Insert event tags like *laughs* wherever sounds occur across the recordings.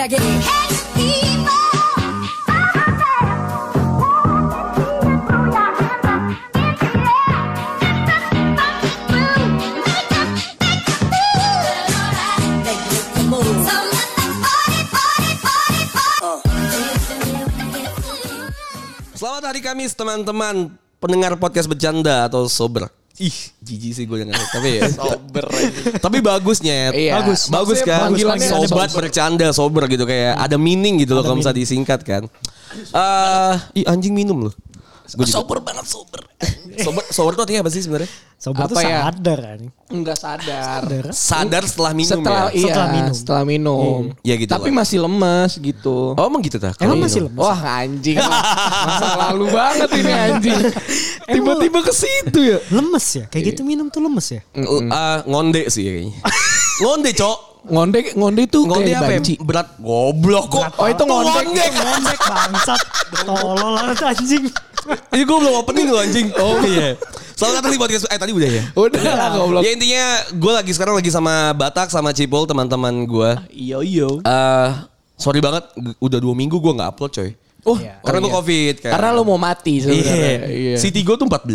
Selamat hari Kamis teman-teman pendengar podcast bercanda atau sober. Ih, jijik sih gue dengar tapi ya. *laughs* Sober. tapi bagusnya Iya. bagus bagus kan panggilannya sobat sober. bercanda sober gitu kayak ada meaning gitu loh kalau misalnya disingkat kan eh ih anjing minum loh Gua juga- Sober banget sober. *laughs* sober sober tuh artinya apa sih sebenarnya Sober Apa tuh ya? sadar kan. Enggak sadar. sadar setelah minum setelah ya iya, Setelah minum. setelah minum. Iya gitu Tapi lah. masih lemas gitu. oh emang gitu tak Emang masih lemas? Wah anjing Masa lalu banget ini anjing Tiba-tiba ke situ ya Lemes ya? Kayak gitu minum tuh lemes ya? Eh, ngonde sih kayaknya ngonde cok Ngonde Ngonde itu ngonde kayak apa ya? banci. berat goblok kok Oh itu ngondek Ngondek bangsat. Tolol anjing. Ini gue belum opening loh anjing. *laughs* Oh iya. Selamat datang di podcast. Eh tadi udah ya. Udah goblok Ya intinya gue lagi sekarang lagi sama Batak sama Cipul teman-teman gue. Iyo iyo Eh sorry banget udah dua minggu gue nggak upload coy. Oh Karena gue iya. covid kan. Karena lo mau mati sebenarnya Iya. City gue tuh 14.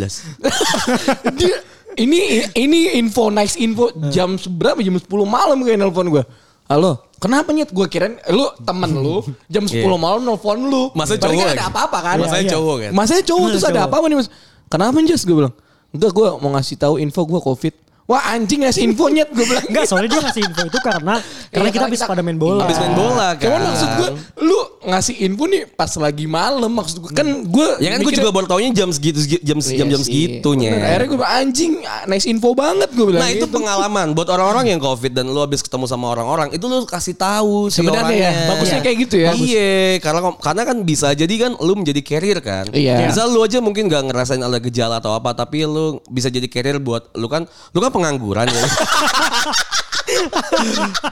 *laughs* Dia, ini ini info nice info jam berapa jam 10 malam kayak nelpon gue. Halo, kenapa nyet? Gue kirain lu temen lu jam 10 *laughs* Iya. malam nelpon lu. Masa Berarti cowok kan ada apa-apa kan? Masanya Iya, iya. cowok kan. Masanya cowok terus ada apa nih mas? Kenapa Jas? Gue bilang. Enggak gue mau ngasih tahu info gue covid. Wah anjing ngasih info nyet gue bilang. Enggak, soalnya dia ngasih info itu karena karena Iya, kita habis pada main bola. Habis main bola kan. Cuman maksud gue lu ngasih info nih pas lagi malam maksud gue kan gue Ya kan gue juga baru taunya jam segitu segi- jam Iya jam jam segitunya. Akhirnya gue bilang anjing nice info banget gue bilang. Nah itu gitu. pengalaman buat orang-orang yang covid dan lu habis ketemu sama orang-orang itu lu kasih tahu si Sebenarnya orangnya. ya, bagusnya kayak gitu ya. Iya, karena karena kan bisa jadi kan lu menjadi carrier kan. Iya. Misal lu aja mungkin gak ngerasain ada gejala atau apa tapi lu bisa jadi carrier buat lu kan lu kan pengangguran ya.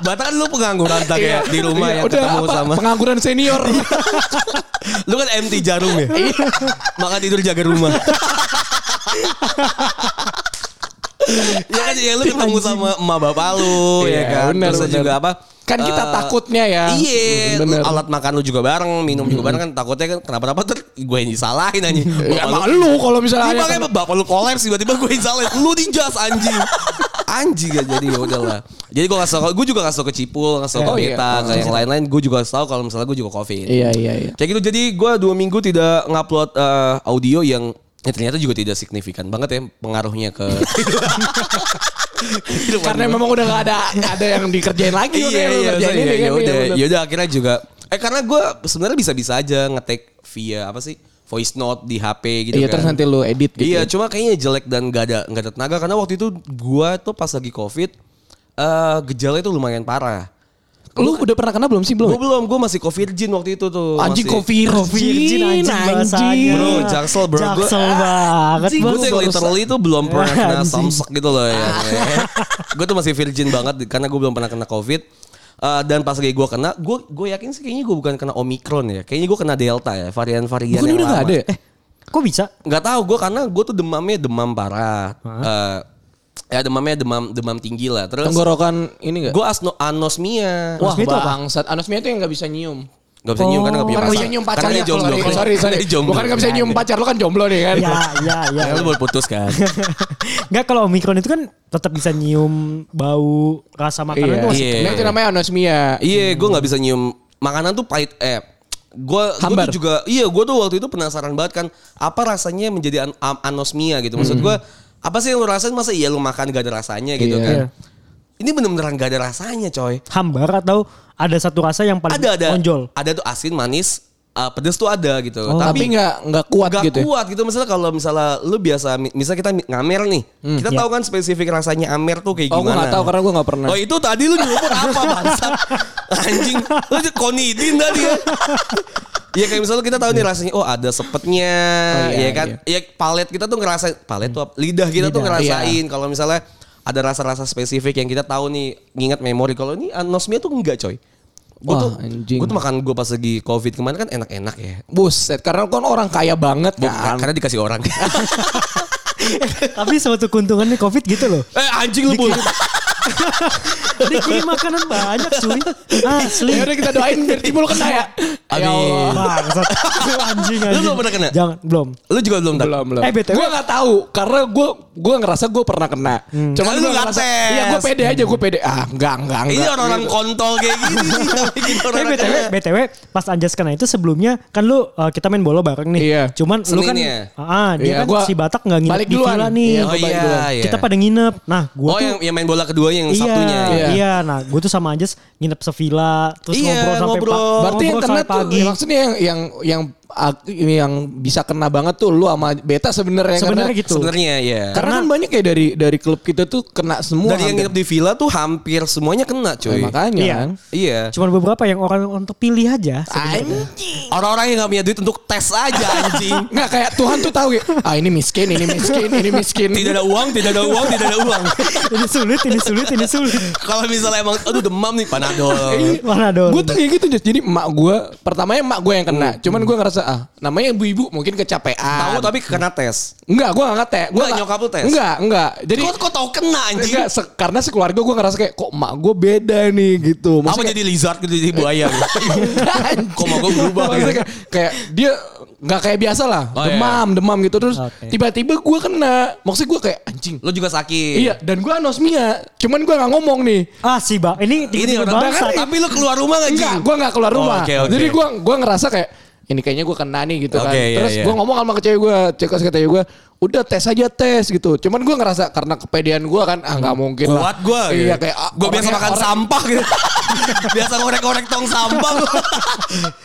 Bahkan lu pengangguran tak kayak di rumah Iya, yang udah ketemu apa, sama pengangguran senior. *laughs* lu kan MT jarum ya. Maka tidur jaga rumah. *laughs* ya kan ya lu ketemu sama emak bapak lu ya Iya, kan. benar, Terus juga apa? Kan kita eh, takutnya ya. Iya, Bener. alat makan lu juga bareng, minum juga bareng kan takutnya kan kenapa-napa ter gue yang disalahin anjing. *laughs* Ya emang lu kalau misalnya ada- makanya bapak lu kolaps tiba-tiba gue yang disalahin. Lu dijas anjing. Anjing ya jadi ya udahlah. Jadi gue kasih tau, gue juga kasih tau ke Cipul, kasih tau Oh, ke iya. Ke yang lain-lain. Gue juga kasih tau kalau misalnya gue juga covid. Iya iya iya. Kayak gitu jadi gue dua minggu tidak ngupload eh, audio yang ya ternyata juga tidak signifikan banget ya pengaruhnya ke *laughs* Karena memang udah gak ada gak ada yang dikerjain lagi udah iya iya kerjain iya, ini ya kan, udah iya, ya udah akhirnya juga eh karena gue sebenarnya bisa-bisa aja ngetek via apa sih voice note di HP gitu Iya kan terus nanti lu edit gitu. iya ya. cuma kayaknya jelek dan gak ada gak ada tenaga karena waktu itu gue tuh pas lagi covid eh gejala itu lumayan parah Lu udah pernah kena belum sih gue belum? belum gue masih covirgin waktu itu tuh Anjing covid Virgin anjing bahasanya. Bro, jaksel, bro. Gua- Jaksel banget Gue tuh yang literally tuh belum pernah *laughs* kena Anjing. samsek gitu loh ya. *laughs* gue tuh masih virgin banget karena gue belum pernah kena covid. Eh, dan pas lagi gue kena, gue gue yakin sih kayaknya gue bukan kena omikron ya. Kayaknya gue kena delta ya, varian-varian yang udah gak lama. ada ya? Eh, kok bisa? Nggak tahu gue karena gue tuh demamnya demam parah. Eh, ya demamnya demam demam tinggi lah. Terus Tenggorokan ini gak? gue asno anosmia. Wah Anosmia bangsat. Anosmia itu yang gak bisa nyium. Gak bisa nyium karena gak punya Kan pacar. bisa nyium Karena pacarnya. dia jomblo. Sorry, sorry, sorry. Dia jomblo. Bukan gak bisa nyium pacar. Lu kan jomblo nih kan. *laughs* Ya, ya, ya. Ya, lu baru putus kan. *laughs* Enggak kalau Omikron itu kan tetap bisa nyium bau rasa makanan Iya. tuh masih Iya. Itu namanya anosmia. Iya, gue nggak bisa nyium makanan tuh pahit. Eh, gue tuh juga, iya gue tuh waktu itu penasaran banget kan, apa rasanya menjadi an- anosmia gitu. Maksud gue, apa sih yang lu rasain? Masa iya lu makan gak ada rasanya gitu Iya. kan? Iya. Ini bener-bener gak ada rasanya, coy. hambar atau ada satu rasa yang paling Ada ada, menonjol. ada tuh asin, manis, uh, pedes tuh ada gitu. Oh. Tapi nggak nggak kuat Gak gitu. ya? kuat gitu misalnya kalau misalnya lu biasa mi- misalnya kita ngamer nih kita Iya. tahu kan spesifik rasanya amer tuh kayak Oh gue gimana gak tahu karena gue gak pernah. Oh itu tadi lu nyebut apa bangsat *laughs* Anjing Lu aja konidin tadi ya Ya kayak misalnya kita tahu nih rasanya Oh ada sepetnya Oh, iya, Ya kan Ya palet kita tuh ngerasain Palet tuh? Lidah kita tuh Lidah, ngerasain Kalau misalnya ada rasa-rasa spesifik yang kita tahu nih Nginget memori Kalau ini anosmia tuh enggak coy Gue Wah, tuh, anjing. gue tuh makan gue pas lagi covid kemarin kan enak-enak ya Buset, karena kan orang kaya banget kan. Karena dikasih orang *laughs* *laughs* Tapi suatu keuntungannya COVID gitu loh. Eh anjing lu. Dikirim makanan banyak cuy. Asli. Ya udah kita doain biar Timul kena ya. Ya Allah. Bangsat. Anjing Lu anjing. belum pernah kena? Jangan, belum. Lu juga belum tak? Belum belum. Eh, BTW. gue nggak tahu karena gue gue ngerasa gue pernah kena. Cuman Lu gue nggak ngerasa. tes. Iya gue pede aja gue pede. Ah enggak enggak enggak. Ini orang-orang kontol kayak gini. Eh orang BTW, kena. BTW pas Anjas kena itu sebelumnya kan lu uh, kita main bola bareng nih. Iya. Cuman lu kan Seninnya. ah dia Iya, kan gua si Batak nggak nginep balik di villa nih. Iya, Oh iya, iya. Kita pada nginep. Nah, gua Oh tuh yang, yang main bola kedua yang iya, satunya. Iya. iya. Nah, gue tuh sama Anjas nginep sevilla terus Iya, ngobrol sampai ngobrol. pa- Berarti yang ngobrol kena sampai tuh pagi. ya maksudnya yang yang yang yang bisa kena banget tuh lu sama Beta sebenarnya Sebenarnya karena- gitu. Sebenarnya ya. Karena kan banyak ya dari dari klub kita tuh kena semua. Dari yang hampir. nginep di villa tuh hampir semuanya kena Ya, cuy. makanya Iya. kan. Iya. Cuman beberapa yang orang untuk pilih aja. sebenarnya. Orang-orang yang gak punya duit untuk tes aja anjing. *laughs* Nggak kayak Tuhan tuh tahu ya. Ah ini miskin, ini miskin, ini miskin. tidak ada uang, tidak ada uang, tidak ada uang. *laughs* ini sulit, ini sulit, ini sulit. Kalau misalnya emang aduh demam nih panadol. Mana dong? Gue tuh kayak gitu. Jadi emak gue pertamanya emak gue yang kena. Cuman gue ngerasa ah namanya ibu-ibu mungkin kecapean. Tahu tapi kena tes. Enggak, gue gak ngetek. Gua Enggak, nggak- nyokap lu tes? Enggak, enggak. Jadi Kok kok tahu kena anjing? enggak, se- karena sekeluarga gue ngerasa kayak kok emak gue beda nih gitu. Apa Maksudnya jadi lizard gitu jadi buaya? *laughs* Kok mau gue berubah Maksudnya gitu? kayak, kayak dia nggak kayak biasa lah, Oh, iya. demam, demam gitu terus Oke. tiba-tiba gue kena. Maksudnya gue kayak anjing. Lo juga sakit. Iya, dan gue anosmia. Cuman gue nggak ngomong nih. Ah si Bang, ini Ini tiba-tiba orang bangsat. Tapi lo keluar rumah gak Enggak, Jing? gue nggak keluar Oh, rumah. oke, oke. Jadi gue gua ngerasa kayak ini kayaknya gue kena nih gitu kan. Oke, iya, Terus iya. gue ngomong sama ke cewek gue, cek ke cewek gue, udah tes aja tes gitu. Cuman gue ngerasa karena kepedean gue kan, ah nggak mungkin lah. Kuat gue. Iya kayak ah, Gue biasa makan orang- sampah gitu. *laughs* biasa ngorek-ngorek tong sampah. *laughs*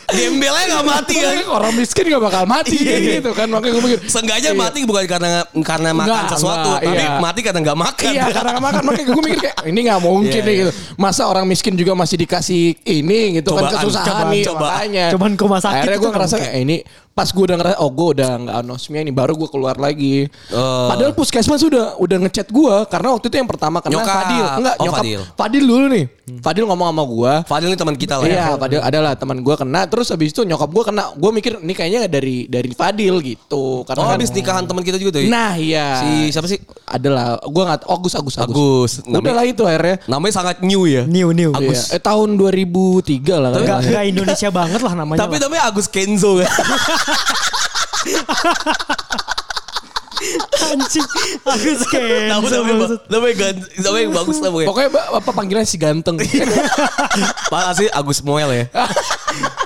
Gembelnya gak mati kan. Orang- Orang miskin gak bakal mati Iya, kayak iya. gitu kan. Makanya gue mikir. Seenggaknya Iya. mati bukan karena karena makan Enggak, sesuatu, enggak, tapi iya. mati karena gak makan. Iya karena gak makan Makanya gue mikir kayak Ini gak mungkin nih iya. gitu Masa orang miskin juga masih dikasih Ini gitu Cobaan, kan Kesusahan cobaan, nih cobaan. Makanya Cuman ke rumah sakit Akhirnya gue nggak ngerasa mungkin. kayak ini Pas gue udah ngerasa Oh gue udah gak anosmia nih Baru gue keluar lagi Oh. Padahal puskesmas udah Udah ngechat gue Karena waktu itu yang pertama kena Nyokap. Fadil Enggak Oh, nyokap Fadil. Fadil dulu nih Fadil ngomong sama gue Fadil ini teman kita lah ya. Iya, Fadil adalah teman gue kena. Terus habis itu nyokap gue kena. Gue mikir ini kayaknya dari dari Fadil gitu. Karena Oh kan- habis nikahan teman kita juga tuh. Nah iya. Si siapa sih? Adalah. Gue nggak. Agus Agus Agus. Agus. Udah lah itu akhirnya. namanya sangat new ya. New new. Agus. Iya. Eh tahun 2003 lah. Gak, kayaknya. gak Indonesia banget lah namanya. Tapi lah. namanya Agus Kenzo ya. *laughs* anjing. Agus Tahu Kenzo. namanya namanya gan- namanya yang *laughs* bagus namanya. Pokoknya apa panggilan si ganteng. *laughs* Pak sih Agus Moel ya. *laughs*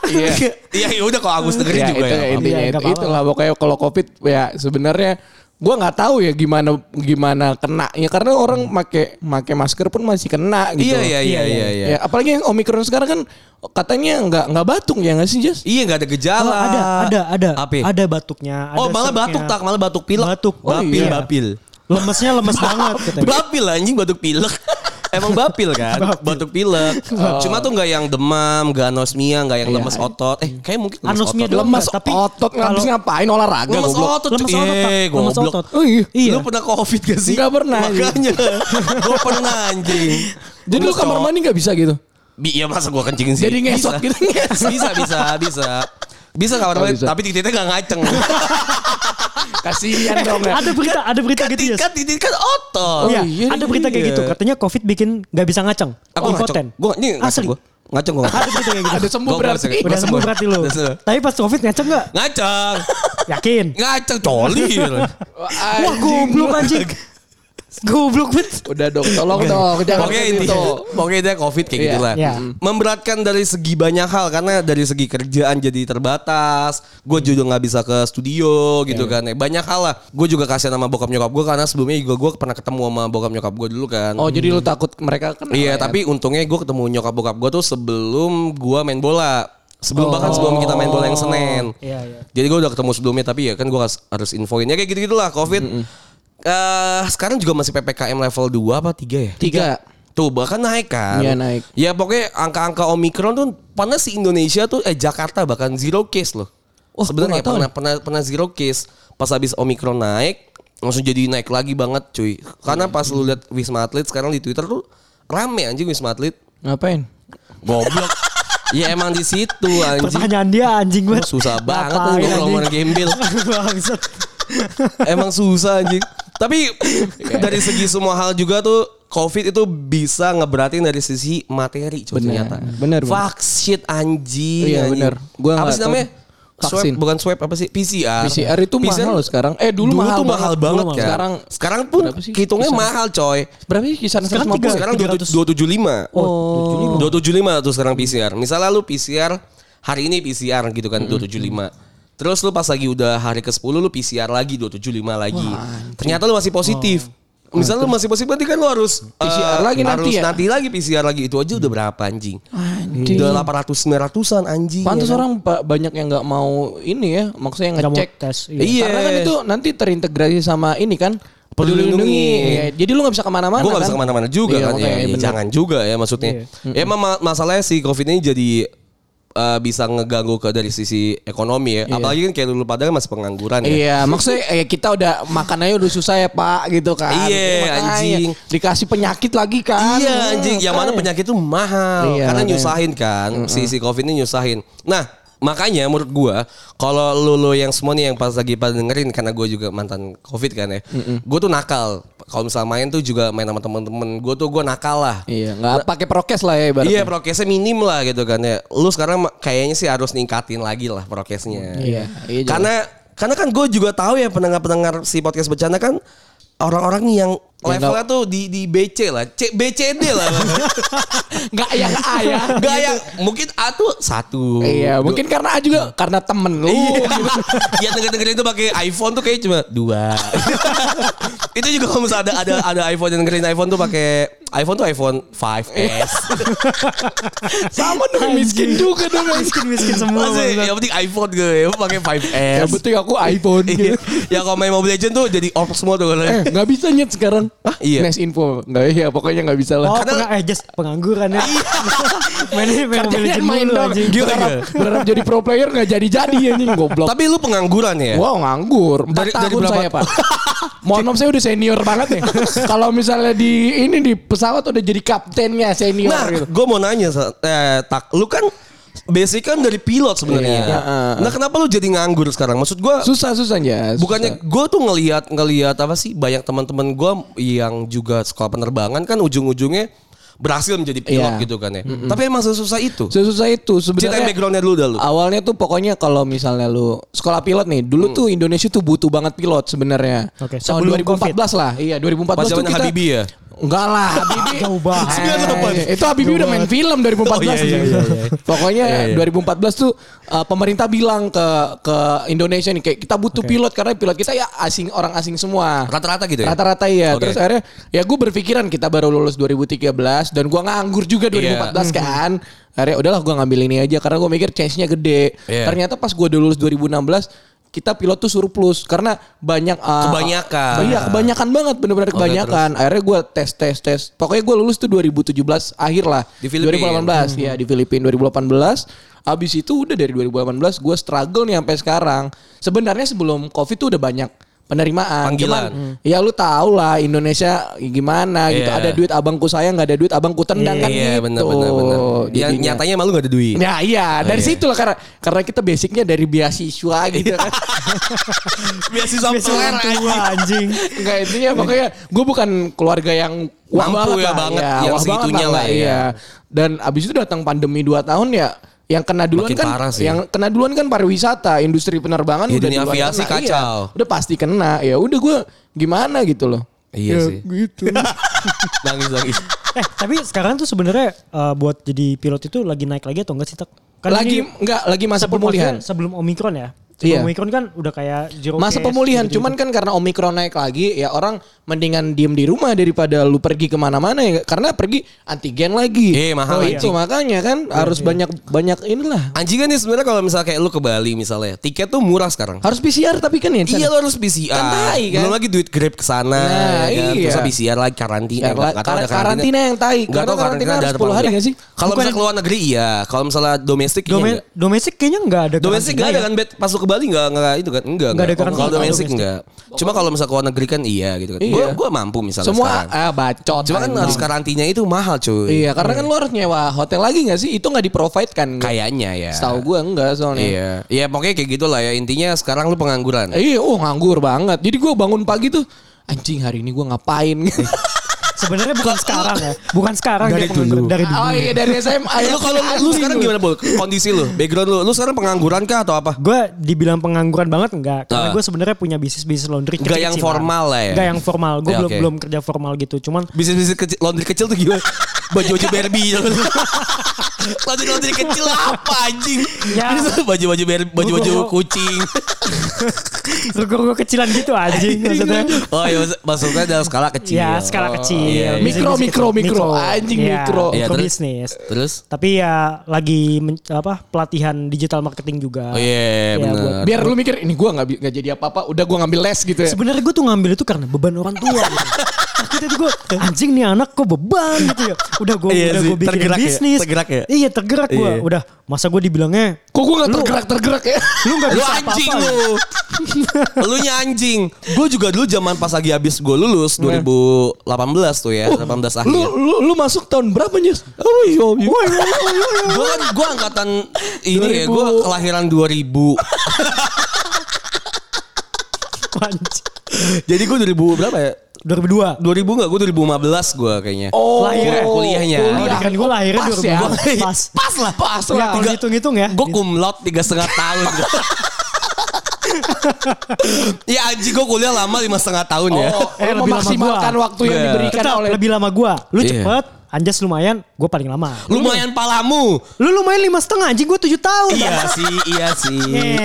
Iya. Iya ya udah kalau Agus dengerin Ya, juga itu ya. intinya itu, itulah pokoknya kalau covid ya sebenarnya gue nggak tahu ya gimana gimana kena ya karena orang make make masker pun masih kena gitu. Iya iya iya Iya, iya iya. Ya, apalagi yang omikron sekarang kan katanya nggak nggak batuk ya nggak sih Jas? Iya nggak ada gejala. Oh, ada, ada, ada. Apa? Ada batuknya. Oh ada malah seringnya. batuk tak, malah batuk pilek. Batuk. Oh, bapil, iya. bapil. Lemesnya lemes *laughs* banget. katanya. Bapil anjing batuk pilek. *laughs* Emang bapil kan? Batuk pilek. Cuma tuh nggak yang demam, nggak anosmia, nggak yang Iya. lemes otot. Eh kayak mungkin lemes Anosmia otot. Lemas tapi otot ngabis kalau- ngapain olahraga Lemes goblok. otot. Lemes otot, Tak. Eh, lemes otot. Oh iya. Iya. Lu pernah covid gak sih? Nggak pernah, Makanya. *laughs* gue pernah anjing. Jadi lu kamar mandi nggak bisa gitu? Bi- Iya masa gue kencingin sih. Jadi ngesot Bisa. gitu, ngesot. Bisa bisa bisa. Bisa kamar Oh, mandi bisa. tapi titiknya gak ngaceng. *laughs* Kasihan dong ya. Ada berita, ada berita gitu ya. kan titik kan otot. Oh, Iya, iya, ada berita kayak iya. gitu. Katanya COVID bikin nggak bisa ngaceng. Aku ngaceng. Impoten. Gue ini ngaceng Asli. gue. Ngaceng gue. Ada berita kayak gitu. Ada sembuh berarti. ngaceng. Udah sembuh berarti lu. Tapi pas COVID ngaceng nggak? Ngaceng. Yakin? Ngaceng coli. Wah goblok anjing. *laughs* Goblok bet. Udah dong, tolong dong, jangan Pokoknya gitu. pokoknya dia covid kayak Iya. gitulah. Iya. Memberatkan dari segi banyak hal karena dari segi kerjaan jadi terbatas. Gue juga nggak bisa ke studio gitu kan. Ya, Banyak hal lah. Gue juga kasihan sama bokap nyokap gue karena sebelumnya juga gue pernah ketemu sama bokap nyokap gue dulu kan. Oh jadi lu takut mereka kena? Iya, ya? tapi untungnya gue ketemu nyokap bokap gue tuh sebelum gue main bola. Sebelum bahkan sebelum kita main bola yang Senin. Iya, iya. Jadi gue udah ketemu sebelumnya tapi ya kan gue harus, infoin ya kayak gitu-gitulah Covid. Eh, sekarang juga masih PPKM level 2 apa 3 ya? tiga. Tuh bahkan naik kan. Iya, naik. Ya pokoknya angka-angka Omikron tuh panas si Indonesia tuh eh Jakarta bahkan zero case loh. Wah, Sebenarnya pernah, pernah pernah zero case. Pas habis Omikron naik langsung jadi naik lagi banget cuy. Karena pas lu lihat Wisma Atlet sekarang di Twitter tuh rame anjing Wisma Atlet. Ngapain? Goblok. *laughs* ya emang di situ anjing. Pertanyaan dia anjing banget. Susah banget tuh orang gembel. *laughs* Bangsat. Emang susah anjing. Tapi *laughs* dari segi semua hal juga tuh COVID itu bisa ngeberatin dari sisi materi coy Bener, ternyata. bener, bener. Fuck shit anjing. Iya, anjing. bener. Gua apa sih namanya? Vaksin. Swab, bukan swab apa sih? PCR. PCR itu mahal loh sekarang. Eh, dulu mahal tuh mahal banget. banget Dulu kan. mahal. Sekarang sekarang pun hitungnya mahal coy. Berapa sih kisaran Sekarang 150? tiga- Sekarang 300. 275. Oh. 275 tuh sekarang PCR. Misalnya lu PCR hari ini PCR gitu kan 275. Terus lu pas lagi udah hari ke-10 lu PCR lagi 275 lagi. Ternyata lu masih positif. Misalnya lu masih positif berarti kan lu harus PCR eh, lagi nanti harus ya? nanti lagi PCR lagi. Itu aja udah berapa anjing? Anjing. Udah 800 900-an anjing. Pantas ya kan? orang banyak yang nggak mau ini ya, maksudnya Nggak mau ngecek. tes, iya. Iya. Karena kan itu nanti terintegrasi sama ini kan Peduli lindungi. Lindungi. Iya, Jadi lu nggak bisa ke mana-mana. Gue gak kan? bisa ke mana-mana juga Iya, kan ya, ya bener. jangan juga ya maksudnya. Ya emang ma- masalahnya si covid ini jadi eh, bisa ngeganggu ke dari sisi ekonomi ya. Apalagi kan kayak dulu pada kan masih pengangguran ya. Iya, maksudnya eh, kita udah makan aja udah susah ya Pak gitu kan. Iya, Makanya, anjing. Dikasih penyakit lagi kan. Iya anjing, yang mana penyakit itu mahal Iya, karena makanya. nyusahin kan, si si covid ini nyusahin. Nah makanya menurut gua kalau lu lu yang semua nih yang pas lagi pada dengerin karena gue juga mantan covid kan ya, gue tuh nakal. Kalau misalnya main tuh juga main sama temen-temen gue tuh gue nakal lah. Iya, nggak pakai prokes lah ya ibaratnya. Iya prokesnya minim lah gitu kan ya. Lu sekarang kayaknya sih harus ningkatin lagi lah prokesnya. Iya, iya, jelas. Karena karena kan gue juga tahu ya pendengar-pendengar si podcast bercanda kan orang-orang yang Ya, levelnya tuh di di BC lah, C BCD lah. *laughs* Nggak yang A ya. Gak yang mungkin A tuh satu. Iya, mungkin karena A juga karena temen lu. Iya. ya denger-dengerin itu pakai iPhone tuh kayak cuma dua. *laughs* itu juga kalau misalnya ada ada ada iPhone yang dengerin iPhone tuh pakai iPhone tuh iPhone 5S. *laughs* Sama dong miskin juga dong. Miskin-miskin semua. Masih, yang penting iPhone gue, ya pakai 5S. Yang penting aku iPhone. Ya kalau main Mobile Legend tuh jadi orc semua tuh. Eh, nggak bisa nyet sekarang. Ah, iya. Nes info. Nggak iya, pokoknya nggak bisa lah. Oh, Karena- peng- eh just pengangguran ya. *laughs* Mainnya main Mobile Kerjanya Legends main dong. anjing. Berharap, berharap jadi pro player nggak jadi-jadi anjing goblok. Tapi lu pengangguran ya? Wow nganggur. Empat Dari- dari tahun berapa- saya pak. Mohon maaf saya udah senior banget nih. *laughs* Kalau misalnya di ini di pesawat udah jadi kaptennya senior Nah, gitu. gue mau nanya, eh, tak, lu kan basic kan dari pilot sebenarnya. Iya. Nah, kenapa lu jadi nganggur sekarang? Maksud gue, Susah susah ya. bukannya gue tuh ngelihat ngelihat apa sih banyak teman-teman gue yang juga sekolah penerbangan kan ujung-ujungnya berhasil menjadi pilot Iya. gitu kan ya. Tapi emang sesusah itu. Susah itu Ceritain sebenarnya. backgroundnya dulu dah lu. Awalnya tuh pokoknya kalau misalnya lu sekolah pilot nih, dulu tuh Indonesia tuh butuh banget pilot sebenarnya. Oke, Tahun sebelum 2014 lah. Iya, 2014 Pas tuh zaman kita Habibie ya? Enggak lah, Habibie *laughs* Jauh banget. Itu Habibie udah main film 2014. Oh, iya, iya, iya, iya. Pokoknya Iya, iya. 2014 tuh uh, pemerintah bilang ke ke Indonesia nih kayak kita butuh pilot karena pilot kita ya asing orang asing semua. Rata-rata gitu ya? Rata-rata iya. Oke. Terus akhirnya ya gue berpikiran kita baru lulus 2013 dan gue nganggur juga 2014 kan. Akhirnya udahlah gue ngambil ini aja karena gue mikir chance-nya gede. Iya. Ternyata pas udah lulus 2016 kita pilot tuh surplus karena banyak uh, Kebanyakan. Iya, kebanyakan banget bener-bener Oke, kebanyakan. Akhirnya gue tes tes tes. Pokoknya gue lulus tuh 2017 akhir lah. Di Filipina. 2018 ya di Filipina 2018. Abis itu udah dari 2018 gue struggle nih sampai sekarang. Sebenarnya sebelum covid tuh udah banyak penerimaan. Panggilan. Cuman, ya lu tau lah Indonesia gimana gitu. Iya. Ada duit abangku saya nggak ada duit abangku tendang kan Iya, gitu. benar benar benar. Yang nyatanya malu gak ada duit. Ya iya dari iya. situ lah karena karena kita basicnya dari beasiswa gitu kan. *laughs* Beasiswa tua anjing. Enggak intinya pokoknya gue bukan keluarga yang wah Mampu ya lah, banget, ya, yang wah banget segitunya lah ya. iya. Dan abis itu datang pandemi 2 tahun ya yang kena duluan Makin kan parah sih. yang kena duluan kan pariwisata, industri penerbangan Ya, udah dunia aviasi kena. kacau. Iya, udah pasti kena. Ya udah gue gimana gitu loh. Iya Ya, sih. Gitu. *laughs* Nangis nangis. Eh tapi sekarang tuh sebenarnya eh, buat jadi pilot itu lagi naik lagi atau enggak sih tak? lagi ini enggak lagi masa sebelum- pemulihan. Sebelum Omikron ya. Sebelum Iya. Omikron kan udah kayak zero Masa case, pemulihan, gitu-gitu. cuman kan karena Omikron naik lagi, ya orang mendingan diem di rumah daripada lu pergi ke mana-mana ya, karena pergi antigen lagi. Eh, mahal Oh, itu anjing. makanya kan harus banyak banyak inilah. Anjing kan nih sebenarnya kalau misalnya kayak lu ke Bali misalnya, tiket tuh murah sekarang. Harus PCR tapi kan ya. Iya lo harus PCR. Kan tai, kan? Belum lagi duit Grab ke sana. Nah, ya kan? iya. Terus PCR lagi karantina. Ya, Nggak- nggak tahu ada kar- karantina yang tai. Nggak Karena tahu karantina harus ada 10 apa hari enggak. nggak sih? Kalau misalnya keluar negeri iya. Kalau misalnya domestik enggak. domestik kayaknya enggak ada. Domestik karantina enggak ada ya. kan bet pas lu ke Bali enggak enggak itu kan enggak Nggak enggak. karantina Kalau domestik enggak. Cuma kalau misalnya ke luar negeri kan iya gitu kan. Iya. Gua gua mampu misalnya Semua sekarang. ah bacot. Cuma kan harus karantina itu mahal cuy. Iya, karena kan lu harus nyewa hotel lagi gak sih? Itu gak di provide kan? Kayaknya ya. Setahu gue enggak soalnya. Iya. Iya pokoknya kayak gitulah ya. Intinya sekarang lu pengangguran. Iya, oh nganggur banget. Jadi gue bangun pagi tuh, anjing hari ini gue ngapain? *laughs* Sebenarnya bukan sekarang ya. Bukan sekarang Dari dulu. dari dulu. Oh iya dari SMA. lu kalau lu sekarang gimana Bol? Kondisi lu, background lu, lu sekarang pengangguran kah atau apa? Gue dibilang pengangguran banget enggak. Karena Ah. gue sebenarnya punya bisnis bisnis laundry. Nggak yang kecil-kecilan. formal lah ya? Nggak yang formal. Gue Ya, belum belum kerja formal gitu. Cuman Bisnis-bisnis kecil, laundry kecil tuh gimana? *laughs* Baju-baju Barbie. laundry laundry kecil apa anjing? Ya. Baju-baju baju-baju kucing. *laughs* ruko-ruko kecilan gitu anjing maksudnya. Oh iya maksud- maksudnya dalam skala kecil. Ya skala Oh, kecil. Iya, iya. Mikro, Bisnis-bisnis mikro, kecil. mikro. Anjing, Iya, mikro. Iya, mikro terus? bisnis. Terus? Tapi ya lagi men- apa pelatihan digital marketing juga. Oh iya Ya, benar. Biar lu mikir ini gue nggak nggak jadi apa-apa. Udah gue ngambil les gitu ya. Sebenarnya gue tuh ngambil itu karena beban orang tua. gitu. Akhirnya tuh gue anjing nih anak kok beban gitu ya. Udah gue Iya udah gue bikin tergerak ya, bisnis. tergerak ya. Iya tergerak gue. Iya. Udah masa gue dibilangnya Kok gue nggak Lu- tergerak tergerak ya? lu nggak Lu bisa anjing apa-apa. lu. lu nya anjing. Gue juga dulu zaman pas lagi habis gue lulus 2018 tuh ya, 18 akhir. Lu lu lu masuk tahun berapa Nyes? Oh iya. iya. gue kan gue angkatan ini ya, gue 2000. kelahiran 2000. Anjing. Jadi gue 2000 berapa ya? 2002. 2000 enggak, gue 2015 gue kayaknya. Oh, Lahirnya. Kuliahnya. Oh, Kuliah. kan gue lahirnya Pas 2002. ya. Pas. Pas lah, pas Ya, kalau hitung-hitung ya. Gue kumlot tiga setengah tahun. *laughs* ya anjing gue kuliah lama lima setengah tahun ya. Oh, Eh, lebih lama memaksimalkan gua. waktu yang Iya. diberikan Tetap oleh lebih lama gue. Lu Iya. cepet. Anjas lumayan. Gue paling lama. Lumayan palamu. Lu lumayan lima setengah anjing gue tujuh tahun. iya sih, iya sih.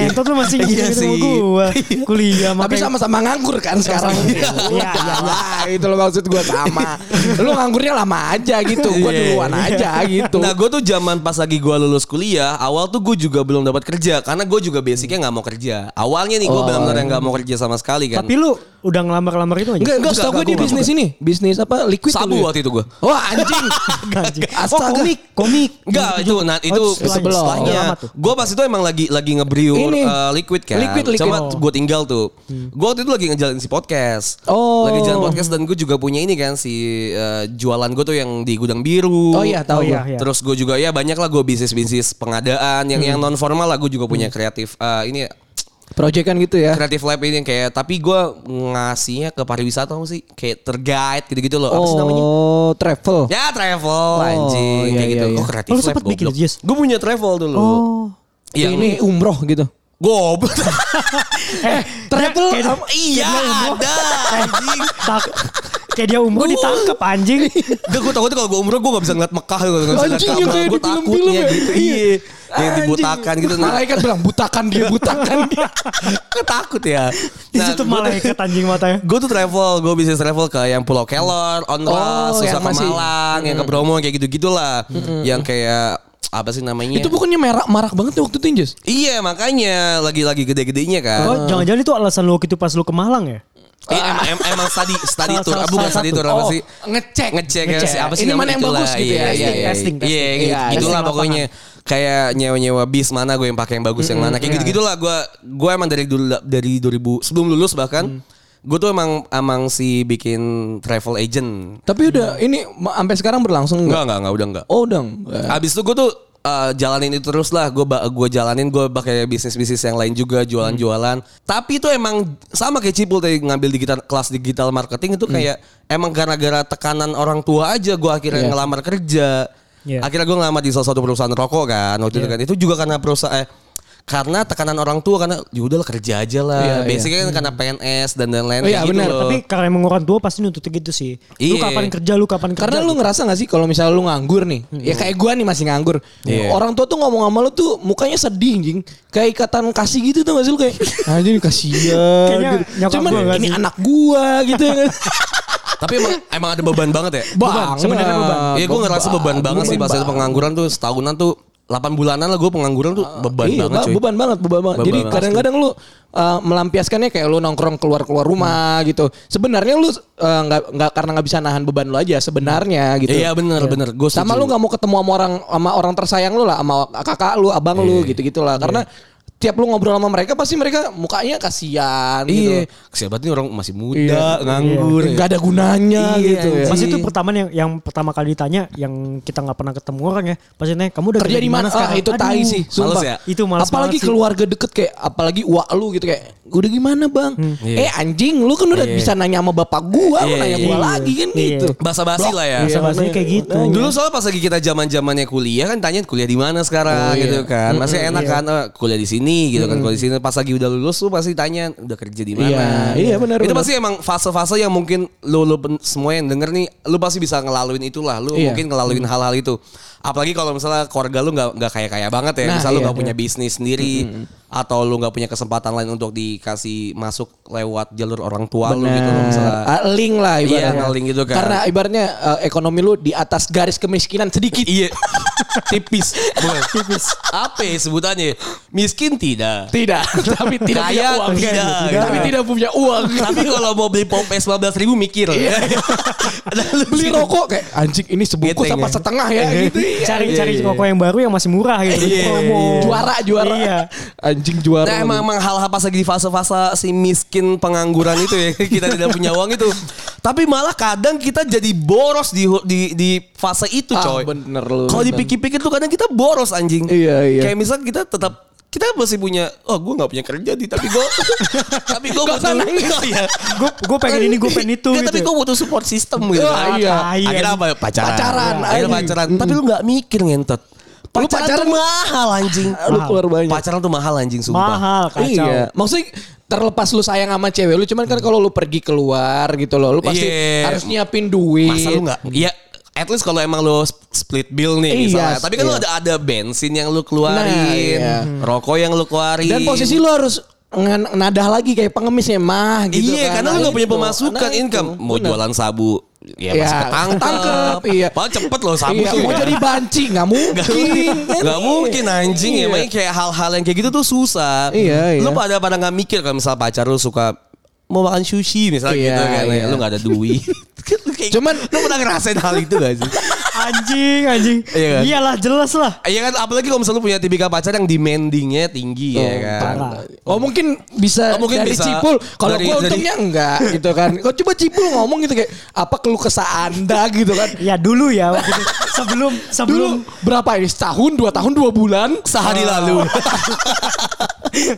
Ngentot lu masih Iya gitu sama sih. gue. Kuliah Tapi sama-sama nganggur kan sekarang. *laughs* Iya, iya, iya. Wah, itu loh maksud gue sama. Lu nganggurnya lama aja gitu. Gue Iya. duluan aja gitu. Nah gue tuh zaman pas lagi gue lulus kuliah Awal tuh gue juga belum dapat kerja Karena gue juga basicnya gak mau kerja Awalnya nih gue Oh, benar-benar gak mau kerja sama sekali kan Tapi lu udah ngelamar-lamar itu aja. Enggak, Enggak, enggak, gue di bisnis ini. Bisnis apa? Liquid Sabu ya? waktu itu gue Wah anjing. *laughs* Anjing. Oh Astaga. komik, komik. Enggak itu nah itu Oh, setelahnya. tuh. Gue pas itu emang lagi lagi nge-brew uh, liquid kan. Liquid, liquid. Coba Oh. gue tinggal tuh. Gue waktu itu lagi ngejalanin si podcast. Oh. Lagi jalan podcast dan gue juga punya ini kan si uh, jualan gue tuh yang di gudang biru. Oh iya, tahu Oh, iya, gua. iya. Terus gue juga ya banyak lah gue bisnis bisnis pengadaan yang yang non formal lah gue juga punya kreatif uh, ini Project kan gitu ya. kreatif lab ini kayak tapi gue ngasihnya ke pariwisata sih kayak terguide gitu-gitu loh. Apa sih namanya? Oh, travel. Ya travel anjing iya, kayak gitu. iya, iya. kreatif Oh, lu lab sempet bikin Jess? Gue punya travel dulu. Oh. Yang Ini umroh gitu. goblok. *laughs* Eh, Travel apa- iya ada *laughs* anjing. Tak- kayak dia umroh ditangkap anjing. Gak gue takutnya kalau gue umroh gue gak bisa ngeliat Mekah gue gak bisa ngeliat Anjing, yang kayak Gue takutnya ya. gitu. Iya. Iya. Yang dibutakan gitu. Nah, Malaikat bilang butakan dia, butakan dia. *laughs* takut ya. Itu tuh malaikat anjing matanya. *laughs* Gue tuh travel, gue bisnis travel ke yang Pulau Kelor, Onras, Oh, susah ke Malang, yang ke Bromo kayak gitu-gitulah. Yang kayak apa sih namanya? Itu bukannya merah marak banget ya waktu itu? Iya makanya lagi-lagi gede-gedenya kan. Oh, jangan-jangan itu alasan lu waktu itu pas lu ke Malang ya? Iya emang, em- emang study study Salah- tour, salah- ah, bukan study tour apa Oh, sih? ngecek. Ngecek, ya, Ngecek. sih, apa sih Ini mana yang bagus gitu Iya, ya? Iya, iya, Testing, iya, testing. iya, Iya, gitu- gitulah pokoknya. Kayak nyewa-nyewa bis mana gue yang pakai yang bagus yang mana kayak gitu-gitulah gue gue emang dari dulu dari 2000 sebelum lulus bahkan gue tuh emang emang si bikin travel agent. Tapi udah ini ma- sampai sekarang berlangsung Enggak enggak? enggak enggak udah enggak. Oh, udah. enggak. Abis itu gue tuh uh, jalanin itu terus lah. Gue gue jalanin gue pakai bisnis bisnis yang lain juga jualan-jualan. Tapi itu emang sama kayak Cipul tadi ngambil digital kelas digital marketing itu kayak emang gara-gara tekanan orang tua aja gue akhirnya Iya. ngelamar kerja. Iya. Akhirnya gue ngelamar di salah satu perusahaan rokok kan waktu itu kan. Itu juga karena perusahaan eh, karena tekanan orang tua karena yaudah kerja aja lah. Iya, iya. Basicnya kan karena PNS dan lain-lain Oh, iya, gitu benar. loh. Tapi karena emang orang tua pasti nuntut gitu sih. Lu Iya. kapan kerja, lu kapan kerja. Karena lu gitu. ngerasa gak sih kalau misalnya lu nganggur nih, ya kayak gua nih masih nganggur. Iya. Orang tua tuh ngomong sama lu tuh mukanya sedih anjing. Kayak ikatan kasih gitu tuh gak sih lu kayak *laughs* anjing kasihan gitu. Cuman gua ini anak gua gitu ya. *laughs* Tapi emang, emang ada beban banget ya. Bang, sebenarnya beban. Iya gue ngerasa beban banget sih pas itu pengangguran tuh setahunan tuh 8 bulanan lah gue pengangguran tuh beban iya, banget ba- cuy. beban banget, beban banget. Beban Jadi kadang-kadang lu uh, melampiaskannya kayak lu nongkrong keluar-keluar rumah gitu. Sebenarnya lu uh, nggak nggak karena nggak bisa nahan beban lu aja sebenarnya gitu. Iya bener bener. Gue sama lu nggak mau ketemu sama orang sama orang tersayang lu lah sama kakak lu abang lu gitu gitulah karena tiap lu ngobrol sama mereka pasti mereka mukanya kasihan Iya. gitu. Kesian banget nih orang masih muda, Iya. nganggur. Nggak ada gunanya Iya, gitu ya. Pas itu pertama yang yang pertama kali ditanya yang kita nggak pernah ketemu orang ya. Pas nanya kamu udah kerja di mana? Ah, sekarang?" itu tai Aduh, sih. Males Sumpah. ya? Itu males apalagi sih. keluarga deket kayak apalagi wak lu gitu kayak udah gimana bang? Iya. Eh anjing lu kan udah bisa nanya sama bapak gua, lu Iya, nanya iya. gua lagi kan Iya. gitu. Basa-basi lah ya. Bahasa bahasanya kayak gitu. Dulu soalnya pas lagi kita zaman zamannya kuliah kan tanya kuliah di mana sekarang Oh, iya. gitu kan. Masih enak kan oh, kuliah di sini gitu kan. Kuliah di sini pas lagi udah lulus tuh pasti tanya udah kerja di mana. Iya, iya, benar, Itu benar. pasti emang fase-fase yang mungkin lu, lu semua yang denger nih lu pasti bisa ngelaluin itulah. Lu Iya. mungkin ngelaluin hal-hal itu. Apalagi kalau misalnya keluarga lu nggak nggak kaya kaya banget ya. Nah, Misal lu iya, nggak punya bisnis sendiri atau lu nggak punya kesempatan lain untuk dikasih masuk lewat jalur orang tua lu gitu loh misalnya. Ah, link lah ibaratnya. Iya, nge-link gitu kan. Karena ibaratnya eh, ekonomi lu di atas garis kemiskinan sedikit. Iya. *laughs* Tipis. Bukan. Tipis. Apa ya sebutannya? Miskin tidak. Tidak, *laughs* tapi tidak punya Kaya uang. tidak. Tapi tidak punya uang. *laughs* Tapi kalau mau beli pop es 15 ribu mikir. *laughs* Beli rokok kayak anjing ini sebungkus apa ya. setengah ya gitu. Cari Iya, iya. rokok yang baru yang masih murah gitu. Iya, Promo. iya. Juara juara. Iya. Anjing juara. Nah emang, emang hal-hal pas lagi di fase-fase si miskin pengangguran itu ya kita tidak punya uang itu. Tapi malah kadang kita jadi boros di di di fase itu Ah, coy. bener lu. Kalau dipikir-pikir tuh kadang kita boros anjing. Iya, iya. Kayak misal kita tetap kita masih punya oh gue nggak punya kerja di tapi gue *laughs* tapi gue butuh oh, iya. Gue gue pengen ini gue pengen itu tapi gitu. gue butuh support system gitu. Ah, iya. Akhirnya apa? Pacaran. Pacaran, Akhirnya pacaran. Tapi lu nggak mikir ngentot. Lu Pacaran, pacaran- tuh mahal anjing. Lu keluar banyak. Pacaran tuh mahal anjing sumpah. Mahal kacau. Iya. Maksudnya terlepas lu sayang sama cewek lu cuman kan kalau lu pergi keluar gitu loh lu pasti Iya. harus nyiapin duit. Masa lu nggak? Iya. At least kalau emang lu split bill nih Iya, misalnya. Tapi kan lu iya. ada ada bensin yang lu keluarin, Nah, iya. rokok yang lu keluarin. Dan posisi lu harus ngan- nadah lagi kayak pengemisnya mah gitu iya, kan. karena lu gak punya Gitu. pemasukan Nah, income. itu. Mau Bener. jualan sabu, ya Iya, masih ketangkep. ketangkep, iya. Padahal cepet loh sabu Iya, tuh. mau jadi banci nggak mungkin. Gak mungkin anjing Iya. ya Makanya kayak hal-hal yang kayak gitu tuh susah Iya, iya. Lu pada pada gak mikir Kalau misal pacar lu suka Mau makan sushi misalnya Iya, gitu kan iya. Lu gak ada duit *laughs* Cuman- Lu pernah ngerasain hal itu gak sih? *laughs* Anjing anjing. Iya kan? Iyalah jelas lah. Iya kan apalagi kalau misalnya lu punya tipikal pacar yang demandingnya tinggi ya kan parah. Oh mungkin bisa Oh, mungkin dari bisa. Cipul. Kalau Dari- gue dari- untungnya enggak *laughs* gitu kan. Kau coba Cipul ngomong gitu kayak apa keluh kesah anda *laughs* gitu kan. Ya dulu ya waktu itu. sebelum Dulu sebelum berapa ini? Setahun, dua tahun, dua bulan? Sehari lalu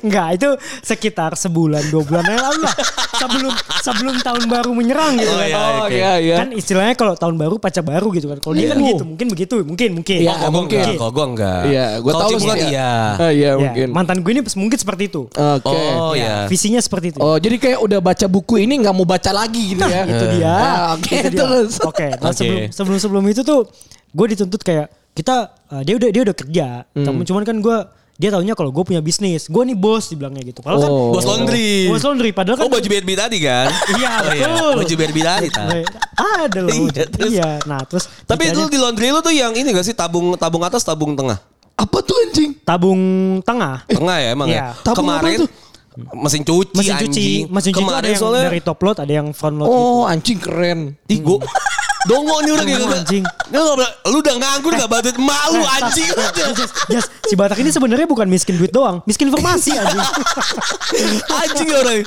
enggak itu sekitar sebulan dua bulan yang lalu lah. Sebelum sebelum tahun baru menyerang gitu Oh, kan. iya, Oh oke. iya iya. Kan istilahnya kalau tahun baru pacar baru gitu kan. Kalau dia kan Iya. gitu, mungkin begitu, mungkin mungkin. Iya, Kalau gue mungkin. enggak Kalau gue enggak Iya, gue tahu kan sih. iya Ah, iya Ya, mungkin. mantan gue ini mungkin seperti itu. Oke. Oh Ya, iya Visinya seperti itu. Oh jadi kayak udah baca buku ini nggak mau baca lagi gitu ya? itu dia. Ah, Oke Itu dia. terus. Oke, nah Oke. sebelum sebelum sebelum itu tuh gue dituntut kayak kita uh, dia udah dia udah kerja. Hmm. Cuman- Cuman kan gue dia taunya kalau gue punya bisnis, gue nih bos dibilangnya gitu. Padahal kan Oh. Bos laundry bos laundry padahal kan Oh baju BNB tadi kan *laughs* Iya, Oh, betul. Baju BNB tadi tak? ada loh. Iya, terus- Iya, nah terus Tapi lu di laundry lu tuh yang ini gak sih Tabung tabung atas tabung tengah Apa tuh anjing? tabung tengah. Tengah ya emang Iya. ya Tabung Kemarin tuh? Mesin cuci Mesin cuci, anjing. mesin cuci itu ada Kemarin yang soalnya dari top load, ada yang front load gitu. Oh anjing keren. Ih gua Dongo nih udah Dongo, kayak anjing. Lu, nggak- lu udah nganggur gak bantuin malu anjing Jas, si Batak ini sebenarnya bukan miskin duit doang, miskin informasi anjing. Anjing orang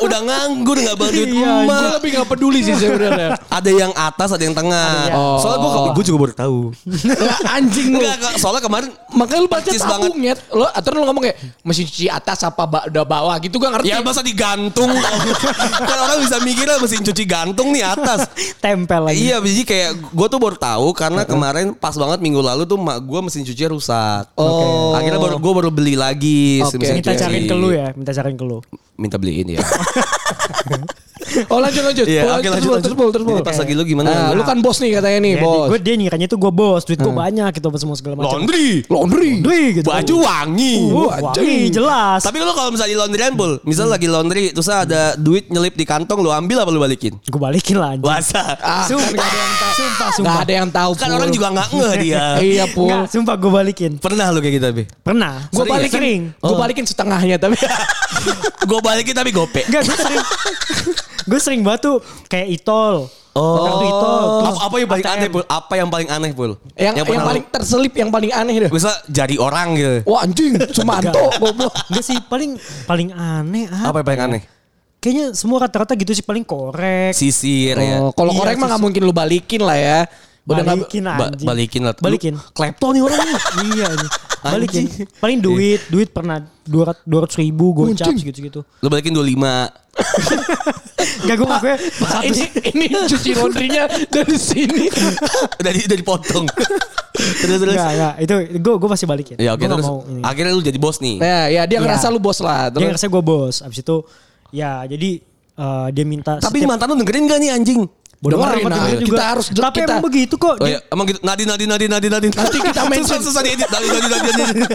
Udah nganggur gak bantuin Iya, emak Gue lebih gak peduli sih sebenarnya. Ada yang atas ada yang tengah Ada, iya. Soalnya gua, gua juga baru tahu anjing lu. Enggak, soalnya kemarin Makanya lu baca tabung nyet. Lo atau lu ngomong kayak mesin cuci atas apa udah bawah gitu gak ngerti. Ya masa digantung *laughs* Kan orang bisa mikirnya mesin cuci gantung nih atas Tempel lagi. Iya, jadi kayak gue tuh baru tahu karena kemarin pas banget minggu lalu tuh mak gue mesin cuci rusak. Oh. Akhirnya baru gue baru beli lagi mesin Minta cuci. cariin ke lu ya, minta cariin ke lu. Minta beliin ya. *laughs* Oh lanjut lanjut. Iya, Oh, oke terus lanjut bol, lanjut. Terus bol, terus bol. Pas lagi lu gimana? Nah, lu kan bos nih katanya nih, bos. Gue dia ngiranya tuh gue bos, duit gue banyak gitu apa semua segala macam. laundry, Laundry. Laundry gitu. baju wangi. Uh, wangi jelas. Tapi lu kalau misalnya di laundryan bul, misal lagi laundry terus ada duit nyelip di kantong lu ambil apa lu balikin? gue balikin lah anjing. Wasa. Ah, Sumpah, gak ada yang tahu. sumpah, Gak sumpah. ada yang tahu. Kan orang juga nggak ngeh dia. *laughs* Iya, Pul. Enggak, sumpah gue balikin. Pernah lu kayak gitu, Be? Pernah. Gue ya? balikin, gue balikin setengahnya tapi gue balikin tapi gope. Enggak, gue sering. *laughs* gue sering banget tuh kayak itol. Oh. Kartu itu. Apa, apa yang paling ATM. aneh, Pul? Apa yang paling aneh, Pul? Yang yang, pernah paling terselip yang paling aneh deh. Bisa jari orang gitu. Wah anjing, Sumanto, goblok. Enggak sih paling paling aneh Apa yang paling aneh? Kayaknya semua rata-rata gitu sih paling korek. Sisir ya. Oh, kalau Iya, korek mah nggak mungkin lu balikin lah ya. Udah balikin Ba- anjing. balikin lah. Balikin. Klepto nih orangnya. *laughs* iya ini. Balikin. Paling duit, duit pernah 200 200 ribu gocap gitu-gitu. Lu balikin 25. Enggak gue ngakuin ini ini cuci laundrynya dari sini. *laughs* udah, di, udah dipotong. *laughs* terus terus. Enggak, enggak. Itu gue gue pasti balikin. Ya oke nggak terus. Akhirnya lu jadi bos nih. Nah, ya dia Iya. ngerasa lu bos lah. Dia Terus ngerasa gue bos. Abis itu ya jadi eh, dia minta Tapi setiap- mantan lu dengerin gak nih anjing? Bodoh dengerin, amat nah, kita harus- Tapi kita- emang begitu kok. Oh iya, emang gitu. Nadine, Nadine, Nadine, Nadine, Nadine. Nanti kita *laughs* mention. susah, susah diedit. Nadine, Nadine, Nadine, Nadine.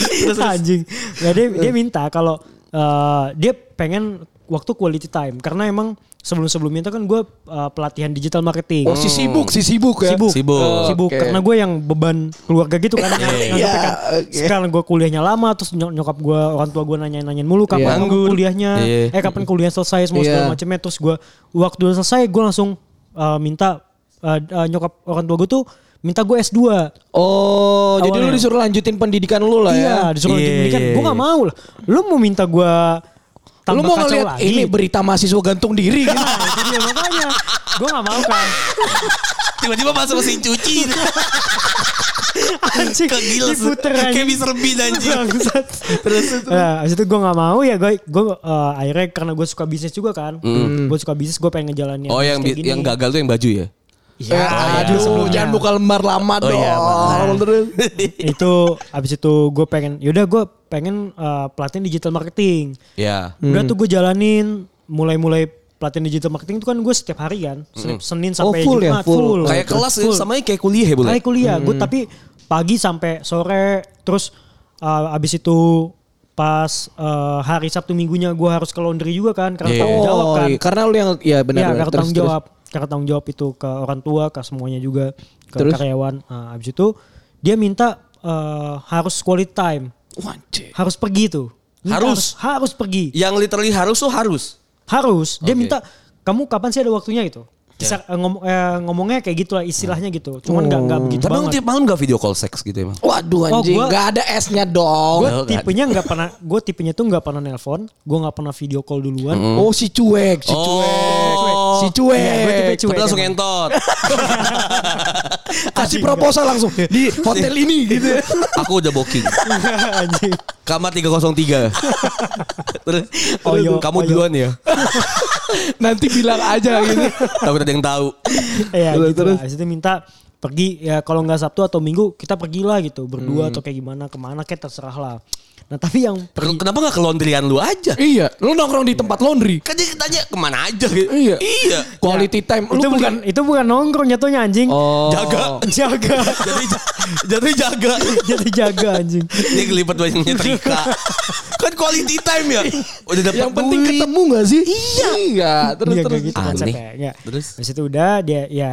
*laughs* terus, anjing. Ya dia dia minta kalau eh, dia pengen waktu quality time karena emang sebelum-sebelumnya itu kan gue eh, pelatihan digital marketing. Oh si sibuk, si sibuk ya. sibuk, Sibuk. Oh, sibuk karena gue yang beban keluarga gitu kan Iya, kan. oke. Sekarang gue kuliahnya lama terus nyok- nyokap gue orang tua gue nanyain-nanyain mulu kapan Iya. kamu kuliahnya Iya. eh kapan kuliah selesai semua Iya. segala macamnya terus gue waktu udah selesai gue langsung eh, minta eh, eh, nyokap orang tua gue tuh minta gue S2 Oh, jadi lu Awalnya. disuruh lanjutin pendidikan lu lah ya. Iya, disuruh Iya, lanjutin kan. iya, Gue iya. gak mau lah. Lu mau minta gue Lu tambah mau kacau ngeliat lagi. ini berita mahasiswa gantung diri gitu. Nah, itu dia makanya. Gue gak mau kan. Tiba-tiba masuk mesin cuci. Anjing. Ke gila. diputer Kayak anjing. Mr. Bean anjing. Terus Nah, abis itu gue gak mau ya gue gue eh, akhirnya karena gue suka bisnis juga kan. Gue suka bisnis gue pengen ngejalanin Oh yang bi- kayak yang gini. gagal tuh yang baju ya? Iya, Ya, iya, aduh, sebelumnya. jangan buka lembar lama Oh, dong. iya, benar. Terus. itu abis itu gue pengen yaudah gue pengen eh, pelatihan digital marketing. Ya. Udah tuh gue jalanin mulai-mulai pelatihan digital marketing itu kan gue setiap hari kan. Senin, Senin Oh, sampai full ya? Jumat Full. Kayak kelas ya, Full. sama kayak kuliah ya boleh? Kayak kuliah, gue tapi pagi sampai sore, terus uh, abis itu pas uh, hari Sabtu minggunya gue harus ke laundry juga kan, karena Iya. tanggung jawab Oh, kan. iya, karena lu yang ya benar. Iya, benar. karena Terus, tanggung terus. jawab, karena tanggung jawab itu ke orang tua, ke semuanya juga, ke Terus? karyawan. Nah, abis itu dia minta uh, harus quality time, Wah, anjing. harus pergi tuh. Minta Harus? harus pergi, Yang literally harus tuh harus. harus. Dia Oke. minta kamu kapan sih ada waktunya gitu. Bisa, eh, ngom- eh, ngomongnya kayak gitu lah istilahnya gitu. Cuman nggak nggak begitu Tapi emang banget. tiap malam gak video call seks gitu emang? Waduh Oh, anjing, gua- nggak ada S-nya dong. gue Oh, tipenya nggak pernah gue tipenya tuh nggak pernah nelpon gue nggak pernah video call duluan Oh si cuek, si cuek, si cuek. Iya, gue tipe cuek Tapi langsung entot. *laughs* Kasih proposal langsung di hotel ini gitu. Aku udah booking. anjing Kamar 303. Terus Oh, iya, kamu iya. duluan ya. *laughs* Nanti bilang aja gitu. Takut ada yang tahu. ya Terus, gitu terus. itu minta pergi ya kalau nggak Sabtu atau Minggu kita pergilah gitu berdua Hmm. atau kayak gimana ke mana kayak terserah lah nah tapi yang pergi Kenapa gak ke laundryan lu aja? iya, lu nongkrong di tempat laundry. Kan dia tanya ke mana aja gitu. Iya. Iya. Quality time. Lu itu beli- bukan itu bukan nongkrong jatuhnya anjing Oh. Jaga. jaga *laughs* Jadi jadi jaga. *laughs* jadi jaga anjing Dia kelipet banyak nyetrika. kan quality time ya. Udah dapat Yang penting duit. ketemu gak sih? Iya. Iya, terus Iya, terus. kayak gitu Aneh. konsepnya ya. Terus? Habis itu udah dia ya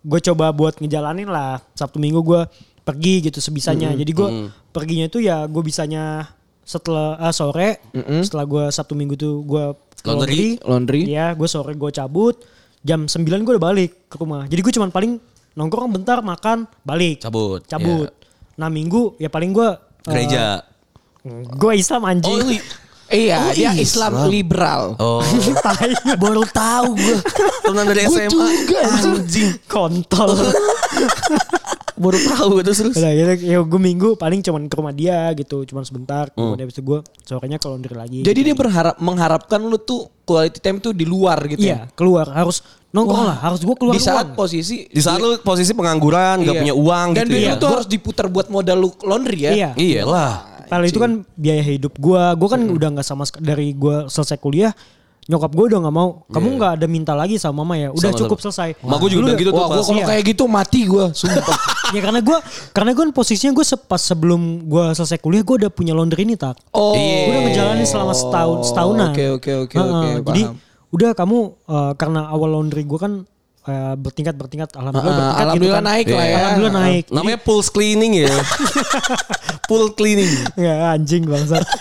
gue coba buat ngejalanin lah Sabtu Minggu gue pergi gitu sebisanya. Jadi gue perginya itu ya gue bisanya setelah ah, sore setelah gue Sabtu Minggu tuh gue Laundry? Laundry. Iya, gue sore gue cabut. Jam 9 gue udah balik ke rumah. Jadi gue cuman paling nongkrong bentar makan balik. Cabut. Cabut. Nah minggu ya paling gue Gereja. gue Islam anjing. Oh, *laughs* Iya, Oh, dia Islam. Islam liberal. Oh. *laughs* *laughs* Baru tahu gue. Teman dari SMA. juga, Anjing. kontol. Baru tahu terus terus. Udah gitu, ya gue minggu paling cuman ke rumah dia gitu, cuman sebentar. Hmm. Kemudian habis itu gue sorenya ke laundry lagi. Jadi dia berharap mengharapkan lu tuh quality time tuh di luar gitu iya ya. keluar harus nongkrong Wah. lah, harus gue keluar Di saat uang. posisi Di saat lu posisi pengangguran, gak Iya. punya uang Dan gitu duit ya. tuh harus diputar buat modal lu laundry ya. Iya. Iyalah. Kalau itu kan biaya hidup gue, gue kan udah nggak sama dari gue selesai kuliah, nyokap gue udah nggak mau, kamu nggak ada minta lagi sama mama ya, udah Sama-sama. cukup selesai. Mak gue juga udah- gitu tuh pas. kalau Iya. kayak gitu mati gua, sumpah. *laughs* ya karena gue, karena gue posisinya gue pas sebelum gue selesai kuliah gue udah punya laundry ini tak. Oh. Gue udah ngejalanin selama setahun setahunan. Oke, oke, oke, oke, Jadi paham. udah kamu eh, karena awal laundry gue kan eh, bertingkat bertingkat alhamdulillah Heeh, bertingkat alhamdulillah gitu kan. naik lah ya. Alhamdulillah naik. Namanya pulse cleaning ya. *laughs* Pool cleaning. Ya anjing bangsat. *laughs*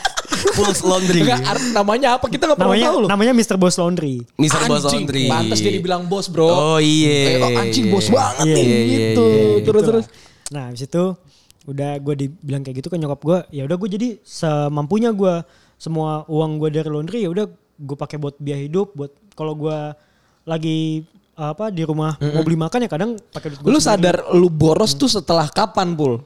Pulse Laundry. Enggak, namanya apa? Kita nggak pernah namanya tahu loh. namanya Mr. Boss Laundry. Mr. Boss Anjing, Laundry. Pantes dia dibilang bos bro. Oh iya. Eh, oh, anjing iya. bos banget Iya, nih iya, iya, gitu. iya. Terus Gitu terus. Nah, habis itu udah gue dibilang kayak gitu ke nyokap gue, ya udah gue jadi semampunya gue semua uang gue dari laundry ya udah gue pakai buat biaya hidup, buat kalau gue lagi apa di rumah mau beli makan ya kadang pakai duit gue. Lu sadar lu boros tuh setelah kapan, Pul?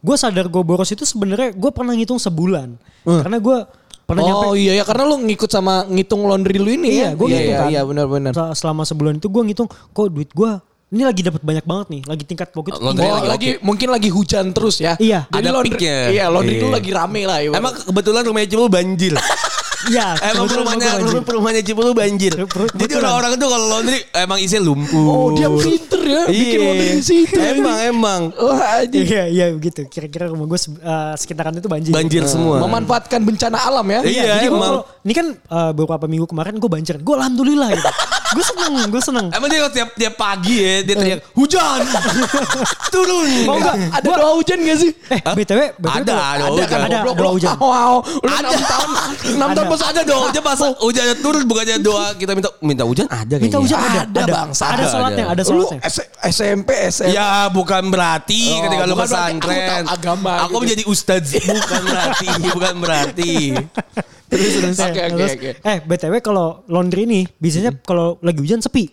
Gue sadar gue boros itu sebenarnya gue pernah ngitung sebulan, karena gue pernah nyampe oh iya ya karena lu ngikut sama ngitung laundry lu ini Iya, ya. gue iya, ngitung iya, kan. Iya, benar-benar. Se- Selama sebulan itu gue ngitung, kok duit gue ini lagi dapat banyak banget nih, lagi tingkat Laundry Oh, lagi lagi, mungkin lagi hujan terus ya. Iya. Jadi Ada laundry, peaknya. Iya, laundry itu Iya. lagi rame lah. ibarat. Emang kebetulan rumahnya Cipul banjir. *laughs* Iya, *laughs* emang kebetulan rumahnya gua banjir. rumah, rumahnya Cipul banjir. Jadi orang-orang tuh kalau laundry emang isinya lumpur. Oh, dia pinter ya bikin Iya. laundry di situ. Emang emang Wah. Iya, iya begitu. Kira-kira rumah gue sekitaran itu banjir. banjir semua. Memanfaatkan bencana alam ya. Iya, Jadi gua emang. ini kan eh, beberapa minggu kemarin gue banjir. Gue alhamdulillah gitu. *laughs* gue seneng, gue seneng. Emang dia tiap tiap pagi ya dia teriak hujan *laughs* turun. Oh enggak, Ada doa hujan gak sih? eh BTW, BTW Ada, ada Ada hujan. kan Ada, goblok doa hujan. Wow, lu Ada. 6 tahun 6 tahun Ada. pas ada dong. Dia pas hujannya turun bukannya doa kita minta minta hujan ada kayaknya. Minta hujan ada, Ada, ada, bangsa. ada Ada, sholatnya, ada. ada sholatnya. SMP, SMP. Ya bukan berarti Oh, ketika lu pesantren. agama Aku gitu. menjadi ustadz. bukan berarti, bukan berarti. *laughs* Terus terus. Eh, Oke oke terus, oke. Eh, BTW kalau laundry ini biasanya kalau lagi hujan sepi.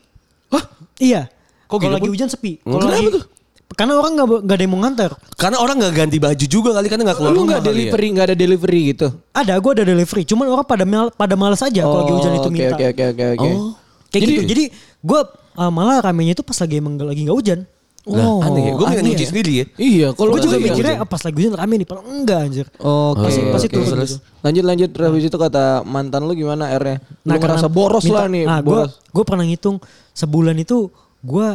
Hah? Iya. Kok Kalau gitu, lagi Pun? hujan sepi. Kalau Kenapa lagi tuh? Karena orang nggak nggak ada yang mau nganter. Karena orang nggak ganti baju juga kali karena nggak keluar Lu nggak ya. delivery, nggak ada delivery gitu? Ada, gue ada delivery. Cuman orang pada mal, pada males aja kalau lagi hujan itu oke, minta. Oke oke oke oke. Oh. Kayak Jadi- gitu. Jadi gue ramenya ramenya itu pas lagi emang nggak- lagi nggak hujan. Lah, aneh ya. Gue aneh nyuci ya. sendiri ya. Iya, kalau Gue juga mikirnya. "Ah, pas hujan rame nih, padahal enggak anjir. Oke, Pasti- pasti oke. turun Terus, gitu. Lanjut lanjut habis itu kata mantan lu gimana R-nya? Lu ngerasa karena boros minta- lah nih, Nah, gue boros. gue pernah ngitung sebulan itu gue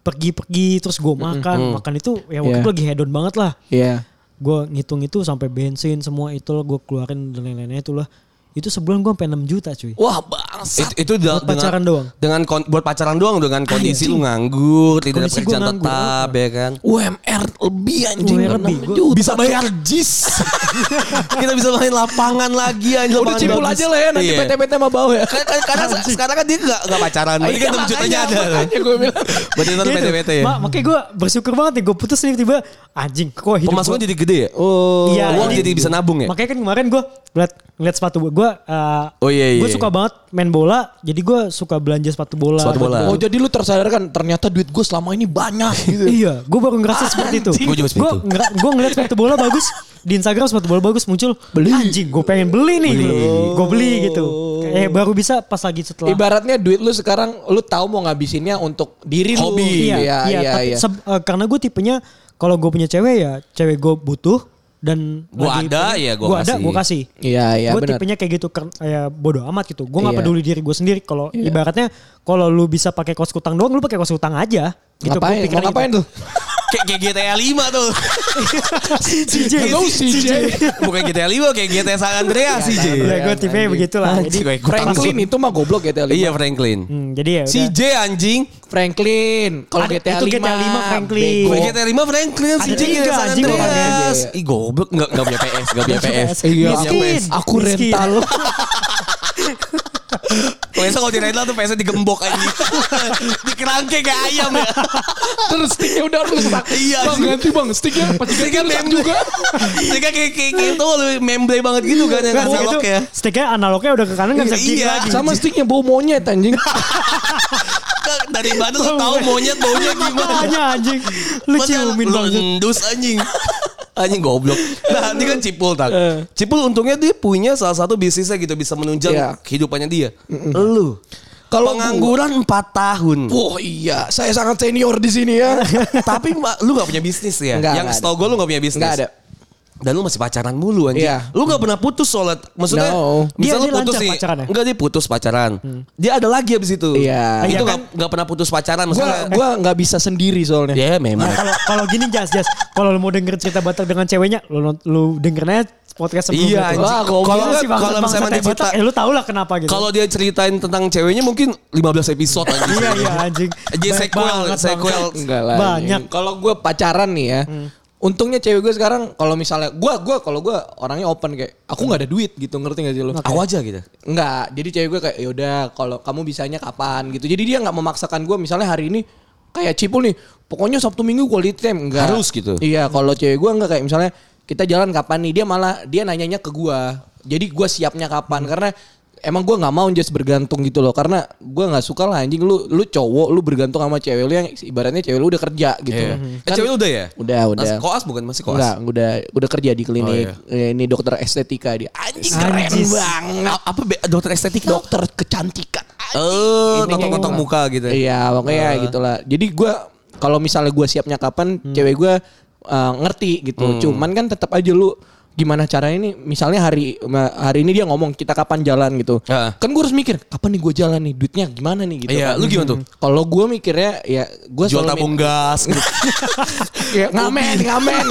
pergi-pergi terus gue makan, makan itu ya waktu Iya. itu lagi hedon banget lah. Iya. Gue ngitung itu sampai bensin semua itu gue keluarin dan lain-lainnya itulah. Itu sebulan gue sampai 6 juta cuy. Wah, bangsat. Itu, itu Buat pacaran doang. Dengan kon- buat pacaran doang dengan kondisi lu nganggur, tidak ada pekerjaan nganggur, tetap ya kan. UMR lebih anjing UMR lebih. 6 Gua juta. Bisa bayar JIS. *laughs* Kita bisa main lapangan lagi anjing Udah cipul bagus. aja lah ya nanti Iya. PT-PT mah bau ya. Karena, karena sekarang kan dia gak, gak pacaran. Berarti kan 6 jutanya ada. Iya, Makanya gue bilang. Berarti itu Gitu. PT-PT ya. Ma- makanya gue bersyukur banget nih gue putus nih tiba anjing kok hidup Pemasukan gua- jadi gede ya? Oh. Iya, Uang jadi bisa nabung ya? Makanya kan kemarin gue ngeliat, ngeliat sepatu gue. Gue Oh iya, iya. Gue suka banget main bola. Jadi gue suka belanja sepatu bola. Sepatu bola. Oh jadi lu tersadarkan ternyata duit gue selama ini banyak *laughs* gitu. Iya, gue baru ngerasa seperti itu. Gua juga seperti Gue itu. gue ngeliat sepatu bola bagus di Instagram sepatu bola bagus muncul beli anjing gue pengen beli nih gue beli gitu eh baru bisa pas lagi setelah Ibaratnya duit lu sekarang lu tahu mau ngabisinnya untuk diri lu. Hobi. Iya iya, iya tapi iya. seb- eh, karena gue tipenya kalau gue punya cewek ya cewek gue butuh dan Gua lagi ada, pengen- ya gua gua ada kasih. gue kasih Iya iya gue benar. tipenya kayak gitu kan ya bodoh amat gitu gue nggak Iya. peduli diri gue sendiri kalau Iya. ibaratnya kalau lu bisa pakai kos kutang doang lu pakai kos kutang aja gitu Gua Ngapain? Ngapain gitu. tuh? *laughs* Kayak kayak GTA 5 tuh. CJ Hello, CJ. Bukan GTA 5 kayak GTA San Andreas sih. J. ya gue Anjing. begitulah jadi Franklin itu mah goblok GTA 5. Iya Franklin. hmm, jadi ya Si udah. J anjing. Franklin. Kalau GTA itu 5 GTA 5 Franklin. Gue bego. GTA 5 Franklin si Ada J tiga, GTA San anjing, Andreas. Ih goblok enggak enggak punya PS, enggak punya PS. Iya. PS. Aku rental. *laughs* PS kalau di rental tuh PS digembok anjing. *laughs* Dikerangke kayak ayam ya. Terus sticknya udah rusak. Iya, Bang ganti bang. Sticknya pas Sticknya rusak juga. Sticknya kayak kayak gitu loh memble banget gitu kan yang stick analog itu ya. sticknya analognya udah ke kanan nggak bisa kiri Iya, lagi. Sama sticknya bau monyet anjing. Kan *laughs* Dari mana lu tahu monyet baunya gimana? Makanya anjing. Lu ciumin lu banget. endus anjing. *laughs* Anjing goblok. Nah, ini kan Cipul tak. Eh. Cipul untungnya dia punya salah satu bisnisnya gitu bisa menunjang Iya. kehidupannya dia. Lu Kalau pengangguran 4 tahun. Wah iya, saya sangat senior di sini ya. *laughs* Tapi lu gak punya bisnis ya? Nggak, Yang setahu gue lu gak punya bisnis. Nggak ada. Dan lu masih pacaran mulu anjing. Iya. Lu gak pernah putus soalnya. Maksudnya No. misal Dia- lu putus nih. pacarannya. Enggak dia putus pacaran. Dia ada lagi abis itu. Iya. Itu Iya gak, kan? nggak pernah putus pacaran. Gua Maksudnya. gua nggak bisa sendiri soalnya. Ya memang. Nah, kalau kalau gini jas jas kalau lu mau denger cerita Batak dengan ceweknya lu lu dengerin aja podcast sebelumnya Iya, tuh. anjing. Wah, Kalau kalau misalnya dia cerita, eh, lu tau lah kenapa gitu. kalau dia ceritain tentang ceweknya mungkin 15 episode anjing. iya iya anjing. Jadi sequel, banget, sequel. Enggak lah. Banyak. Kalau gue pacaran nih ya, untungnya cewek gue sekarang kalau misalnya gue gue kalau gue orangnya open kayak aku nggak ada duit gitu ngerti gak sih lo? Aku aja gitu. Enggak, jadi cewek gue kayak yaudah kalau kamu bisanya kapan gitu. Jadi dia nggak memaksakan gue misalnya hari ini kayak Cipul nih, pokoknya Sabtu Minggu quality time enggak. Harus gitu. Iya, kalau cewek gue enggak kayak misalnya kita jalan kapan nih, dia malah dia nanyanya ke gue. Jadi gue siapnya kapan karena emang gue nggak mau just bergantung gitu loh karena gue nggak suka lah anjing lu lu cowok lu bergantung sama cewek lu yang ibaratnya cewek lu udah kerja gitu. Iya. Kan- Eh, cewek lu udah ya? Udah, udah. Mas- Koas bukan masih koas. Enggak, udah udah kerja di klinik. Oh, Eh, Ini dokter estetika dia. Anjing keren Anjis. banget. Apa dokter estetika? Dokter kecantikan. Oh, Ini nonton-nonton muka gitu. Iya, pokoknya gitulah. Jadi gue kalau misalnya gue siapnya kapan, cewek gue uh, ngerti gitu. Cuman kan tetap aja lu gimana caranya ini misalnya hari hari ini dia ngomong kita kapan jalan gitu Ah. kan gue harus mikir kapan nih gue jalan nih duitnya gimana nih gitu Iya, kan. lu gimana tuh? kalau gue mikirnya ya gue Jual tabung gas gitu. *laughs* ya, ngamen ngamen.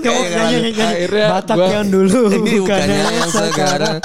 Kamu nyanyi, nyanyi, nyanyi. Akhirnya Batak gua- yang dulu Ini bukannya yang sekarang.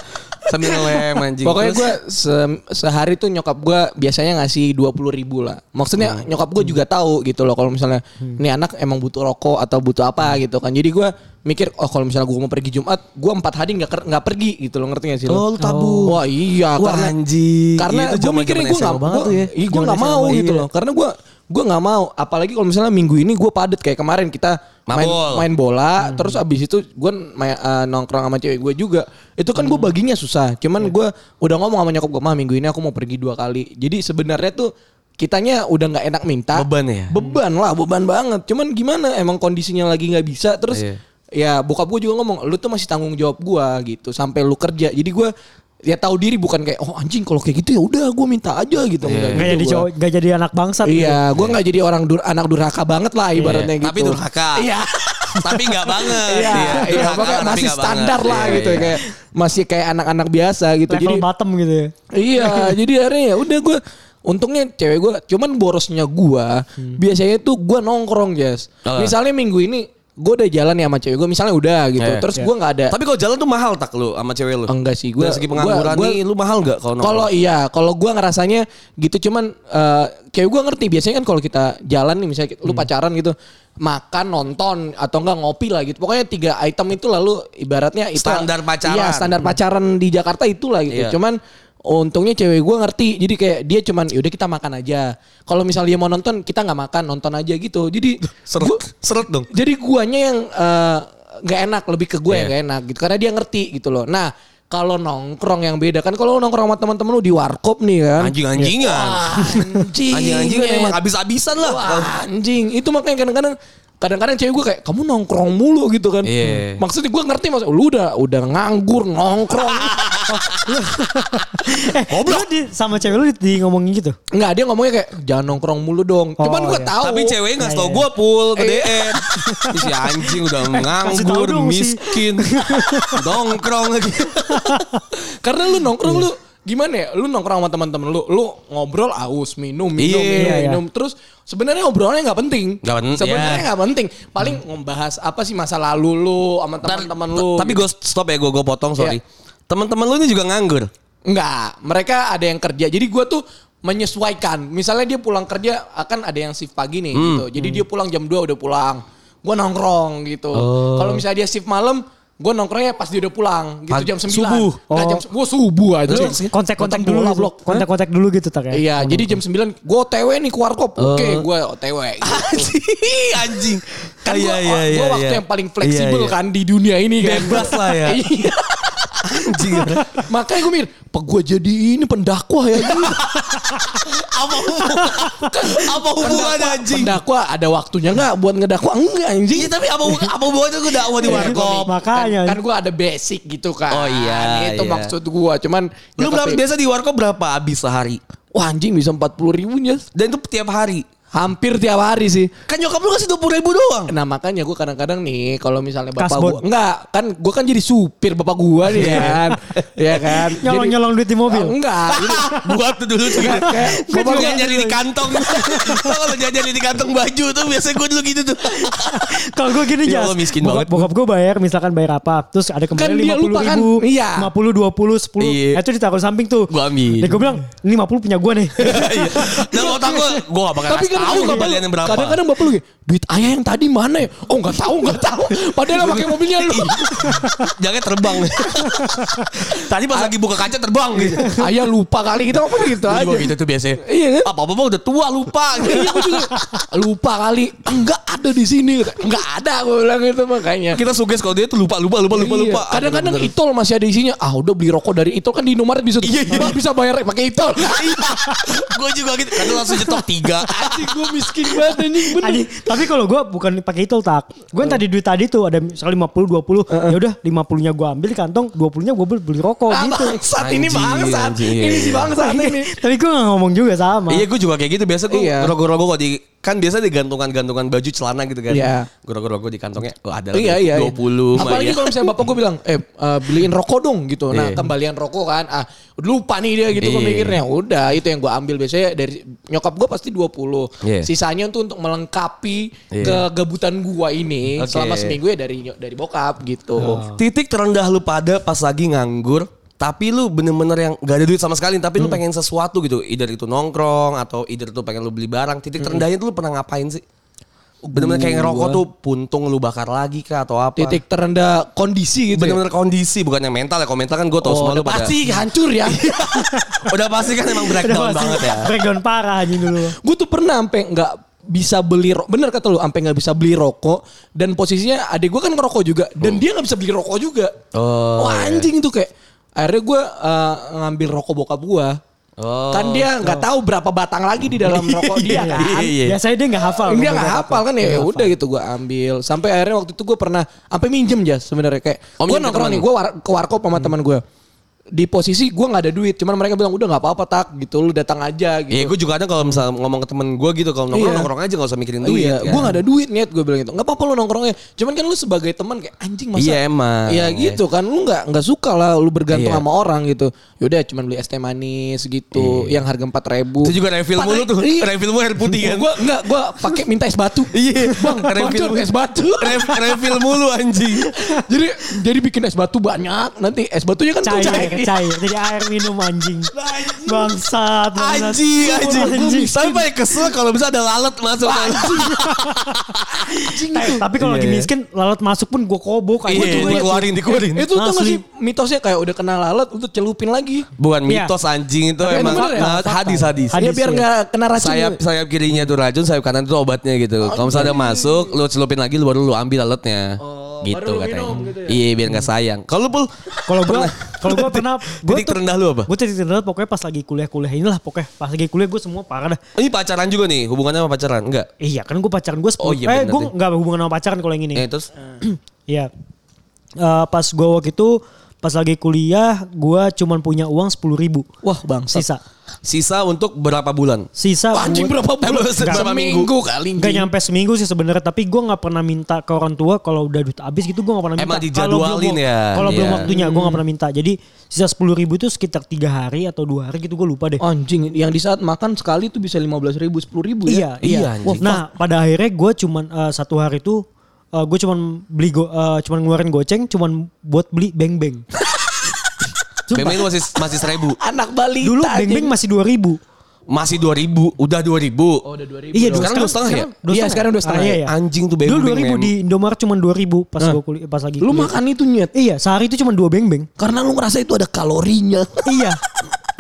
Sambil ngelem anjing. Pokoknya gue se- sehari tuh nyokap gue biasanya ngasih dua puluh ribu lah. Maksudnya Hmm. nyokap gue juga tahu gitu loh kalau misalnya ini anak emang butuh rokok atau butuh apa gitu kan. Jadi gue mikir oh kalau misalnya gue mau pergi Jumat, gue empat hari nggak nggak pergi gitu loh ngerti gak sih lo? Oh, lu tabung. Wah iya Wah, karena anjing. karena gue mikirnya gue nggak ya. gue Zaman nggak mau gitu iya. loh. Karena gue gue nggak mau. Apalagi kalau misalnya minggu ini gue padet kayak kemarin kita main, Mabol. main bola terus abis itu gue eh, nongkrong sama cewek gue juga. Itu kan gue baginya susah cuman gue udah ngomong sama nyokap gue mah minggu ini aku mau pergi dua kali. Jadi sebenarnya tuh kitanya udah nggak enak minta. Beban ya? beban lah beban banget. Cuman gimana emang kondisinya lagi nggak bisa terus Iya. ya bokap gue juga ngomong lu tuh masih tanggung jawab gue gitu sampai lu kerja. Jadi gue ya tahu diri bukan kayak oh anjing kalau kayak gitu ya udah gue minta aja gitu Nggak Nggak gitu jadi cowok, nggak jadi anak bangsat. gitu. Iya, gue nggak jadi orang dur anak durhaka banget lah ibaratnya gitu. Tapi durhaka. Iya. Tapi nggak banget. Iya, iya, pokoknya tapi masih standar banget. lah Iya, gitu iya. kayak masih kayak anak-anak biasa gitu. Level Jadi bottom gitu ya. iya, *laughs* jadi akhirnya ya udah gue untungnya cewek gue cuman borosnya gue biasanya tuh gue nongkrong Jas. Oh. Misalnya minggu ini gue udah jalan ya sama cewek gue misalnya udah gitu. Iya. Terus gue nggak ada Tapi kalau jalan tuh mahal tak lu sama cewek lu? Enggak sih, gua- Dari segi pengangguran gua- nih lu mahal nggak kalau? Kalau iya, kalau gua ngerasanya gitu cuman eh, kayak gua ngerti biasanya kan kalau kita jalan nih misalnya lu Hmm. pacaran gitu makan nonton atau enggak ngopi lah gitu pokoknya tiga item itu lalu ibaratnya itu Standar pacaran. iya standar pacaran di Jakarta itulah gitu Iya. cuman untungnya cewek gua ngerti jadi kayak dia cuman yaudah kita makan aja kalau misalnya dia mau nonton kita nggak makan nonton aja gitu jadi *laughs* seret, gua- seret dong. jadi guanya yang eh, nggak enak lebih ke gue yang Iya. nggak enak gitu karena dia ngerti gitu loh nah kalau nongkrong yang beda kan kalau nongkrong sama teman-teman lu di warkop nih kan Anjing-anjingan. Anjing Anjing-anjingan emang habis-habisan lah. Wah, anjing itu makanya kadang-kadang kadang-kadang cewek gue kayak kamu nongkrong mulu gitu kan Iya. maksudnya gue ngerti maksud lu udah udah nganggur nongkrong *laughs* Eh, lu di, sama cewek lu di, di ngomongin gitu. nggak dia ngomongnya kayak jangan nongkrong mulu dong cuman Oh, gue iya. tahu Tapi ceweknya nggak tau Iya, gue pul ke Iya. DM. Si anjing udah *laughs* nganggur, miskin, *laughs* nongkrong lagi. Karena lu nongkrong lu gimana ya? Lu nongkrong sama teman-teman lu, lu ngobrol aus, minum, minum, Iya, minum, iya. minum. Terus sebenarnya obrolannya nggak penting. Nggak penting, Sebenarnya iya. nggak penting. Paling membahas apa sih masa lalu lu sama teman-teman lu. Tapi gue stop ya, gue gue potong sorry. Iya. Teman-teman lu ini juga nganggur. Enggak, mereka ada yang kerja. Jadi gua tuh menyesuaikan. Misalnya dia pulang kerja akan ada yang shift pagi nih Hmm. gitu. Jadi dia pulang jam 2 udah pulang. Gua nongkrong gitu. Oh. Kalau misalnya dia shift malam, gua nongkrongnya pas dia udah pulang gitu jam 9. subuh. Nah, Oh. jam gua subuh aja. Kontak-kontak dulu, bola, blok. kontak-kontak dulu gitu tak ya. Iya, jadi jam 9 gue OTW nih ke warkop. Oke, gue OTW. gitu. *laughs* anjing. Kan gue Iya, iya, iya, waktu iya. yang paling fleksibel Iya, iya. kan di dunia ini kan. Bebas lah ya. *laughs* Iya. Anjing. Makanya gue mikir, apa gue jadi ini pendakwah ya? *laughs* apa hubungan? apa hubungan anjing? Pendakwah ada waktunya nggak buat ngedakwah? Enggak anjing. Iya tapi apa apa hubungannya gue dakwah di warkop? Makanya. Kan, kan gue ada basic gitu kan. Oh iya, Itu iya. maksud gue. Cuman Lu ya berapa tapi- biasa di warkop berapa habis sehari? Wah anjing bisa 40 ribu nya. Dan itu tiap hari. Hampir tiap hari sih. Kan nyokap lu kasih 20 ribu doang. Nah makanya gue kadang-kadang nih kalau misalnya bapak Kasbon. gue enggak kan gue kan jadi supir bapak gue nih kan, ya kan. *laughs* Nyolong nyolong duit di mobil. Enggak. *laughs* Buat tuh dulu kayak Gue juga nyari di kantong. *laughs* Kalau jajan di kantong baju tuh biasanya gue dulu gitu tuh. Kalau gue gini Ya Jas, Allah, miskin bokap, banget. Bokap gue bayar misalkan bayar apa, terus ada Kan kembali dia lima puluh lupa kan, ribu, iya. lima puluh, dua puluh, sepuluh, Iya. itu ditaruh samping tuh. Gua ambil. Dan gue bilang, ini lima puluh punya gue nih. Iya. Nah otak gue, gue gak bakal Tapi kan tahu bapak- kembaliannya berapa. Kadang-kadang bapak lu kayak, duit ayah yang tadi mana ya? Oh nggak tahu nggak tahu. Padahal pakai mobilnya lu. Jangan terbang. *laughs* Tadi pas lagi buka kaca terbang gitu. ayah lupa kali kita apa gitu Gue aja. gitu tuh biasanya. Iya kan? Apa apa udah tua lupa. Iya lupa kali. Enggak ada di sini. Enggak ada gue bilang itu makanya. Kita suges kalau dia tuh lupa lupa lupa lupa Iya. lupa. Kadang-kadang. Itol masih ada isinya. Ah udah beli rokok dari Itol kan di Indomaret bisa. Iya, iya. Bisa bayar pakai Itol. gue juga gitu. Kadang langsung nyetok tiga. Gue miskin banget anjing bener. Anjing, tapi kalau gue bukan pakai itu tak. Gue yang tadi duit tadi tuh ada misalnya lima puluh, dua puluh. Ya udah lima puluhnya gue ambil di kantong, dua puluhnya gue beli, beli rokok Ah, gitu. bangsat ini bangsat. anjing, iya, Ini si iya. bangsat ini. tapi gue gak ngomong juga sama. Iya gue juga kayak gitu biasa gue Iya. rogo-rogo kok di kan biasa di gantungan-gantungan baju celana gitu kan. Iya. Gue rogo-rogo di kantongnya. Oh ada Iya iya. iya. 20 mah Apalagi ya. kalau misalnya bapak gue bilang, eh eh, beliin rokok dong gitu. Nah Iya. kembalian rokok kan, ah lupa nih dia gitu gue Iya. mikirnya. Udah itu yang gue ambil biasanya dari nyokap gue pasti 20. Iya. Sisanya tuh untuk melengkapi Iya. kegabutan gue ini Oke. selama seminggu ya dari dari bokap gitu. Titik terendah lu pada pas lagi nganggur tapi lu bener-bener yang gak ada duit sama sekali tapi Hmm. lu pengen sesuatu gitu. Either itu nongkrong atau either itu pengen lu beli barang. Titik Hmm. terendahnya tuh lu pernah ngapain sih? Bener-bener kayak ngerokok tuh puntung lu bakar lagi kah atau apa? Titik terendah kondisi gitu. ya? bener-bener kondisi bukan yang mental ya. Kalau mental kan gue tau Oh, semua lu pada pasti hancur ya. *laughs* udah pasti kan emang breakdown pasti. banget ya. Breakdown parah anjing dulu. gue tuh pernah sampai nggak bisa beli rokok bener kata lu sampai nggak bisa beli rokok. Dan posisinya adik gue kan ngerokok juga. Dan dia nggak bisa beli rokok juga. Oh, Wah, anjing tuh kayak akhirnya gue eh, ngambil rokok bokap gue Oh. kan dia nggak tahu berapa batang lagi di dalam rokok dia *laughs* kan? Iya, iya. Biasanya dia gak hafal. dia nggak hafal kan? Ya ya udah gitu gue ambil. Sampai akhirnya waktu itu gue pernah sampai minjem aja sebenarnya. Kayak Oh, gue nongkrong nih gue ke warkop sama teman gue di posisi gue nggak ada duit cuman mereka bilang udah nggak apa-apa tak gitu lu datang aja gitu Iya gue juga ada kalau misalnya ngomong ke temen gue gitu kalau nongkrong Iya. nongkrong aja gak usah mikirin duit iya, kan. gue gak ada duit niat gue bilang gitu. Gak apa-apa lu nongkrongnya. Cuman kan lu sebagai teman kayak anjing masa. Iya, emang. Iya gitu kan. Lu gak, nggak suka lah lu bergantung Iya. sama orang gitu. Yaudah cuman beli es teh manis gitu. Yang harga empat ribu. Itu juga refill mulu tuh. Iya. Refillmu air putih kan. Gue enggak, gue pakai minta es batu. Iya, Bang, refill refill es batu. Ref, refill mulu anjing. *laughs* jadi jadi bikin es batu banyak. Nanti es batunya kan tuh Cair, cair. cair. Jadi air minum anjing. Bangsat. Anjing, anjing. Anjing. Tapi paling kesel kalau bisa ada lalat masuk. Eh, Tapi kalau lagi Iya. miskin, lalat masuk pun gue kobok. anjing. Iya, dikeluarin, dikeluarin. Itu tuh nggak Asli. sih mitosnya kayak udah kena lalat untuk celupin lagi. Bukan Iya. mitos anjing itu Tapi emang ya? nah, hadis hadis. Hadis, ya biar iya. nggak kena racun. Sayap sayap kirinya tuh racun, sayap kanan itu obatnya gitu. Kalau misalnya ada masuk, lu celupin lagi, lu baru lu ambil alatnya. Gitu katanya. minum gitu ya? Iya, biar nggak sayang. Kalau pul, Kalau gue, kalau gue pernah, gue titik terendah lu apa? Gue titik terendah pokoknya pas lagi kuliah-kuliah inilah pokoknya pas lagi kuliah gue semua parah dah. Ini pacaran juga nih, hubungannya sama pacaran? Enggak. Iya kan gue pacaran gue 10 Oh iya, Eh gue deh. gak hubungan sama pacaran kalau yang ini. Eh, terus *clears throat* Iya. Eh, pas gue waktu itu pas lagi kuliah gue cuman punya uang sepuluh ribu Wah bang. sisa. sisa untuk berapa bulan? Sisa Anjing berapa bulan? Eh, berapa Seminggu kali. Gak nyampe seminggu sih sebenarnya tapi gue nggak pernah minta ke orang tua kalau udah duit habis gitu gue nggak pernah minta. Emang Kalau belum- dijadwalin ya? Kalau belum Iya. waktunya gue nggak pernah minta. Jadi sisa sepuluh ribu itu sekitar tiga hari atau dua hari gitu gue lupa deh. Anjing, yang di saat makan sekali tuh bisa 15 ribu, 10 ribu ya. Iya, Iya, iya. Nah, pada akhirnya gue cuman eh, satu hari itu gue cuman beli go, eh, cuman ngeluarin goceng cuman buat beli beng beng. Memang itu masih masih seribu. Anak balita. Dulu beng beng masih dua ribu. Masih dua ribu, udah dua ribu. Oh, udah 2000. Iya, dong. Sekarang dua setengah ya? Iya, sekarang dua setengah. Ah, iya, iya. Anjing tuh Dulu beng-beng, dua ribu di Indomaret cuma dua ribu pas Nah. gua kuliah pas lagi. Lu kuliah. makan itu nyet. Iya, sehari itu cuma dua beng beng. Karena lu ngerasa itu ada kalorinya. iya,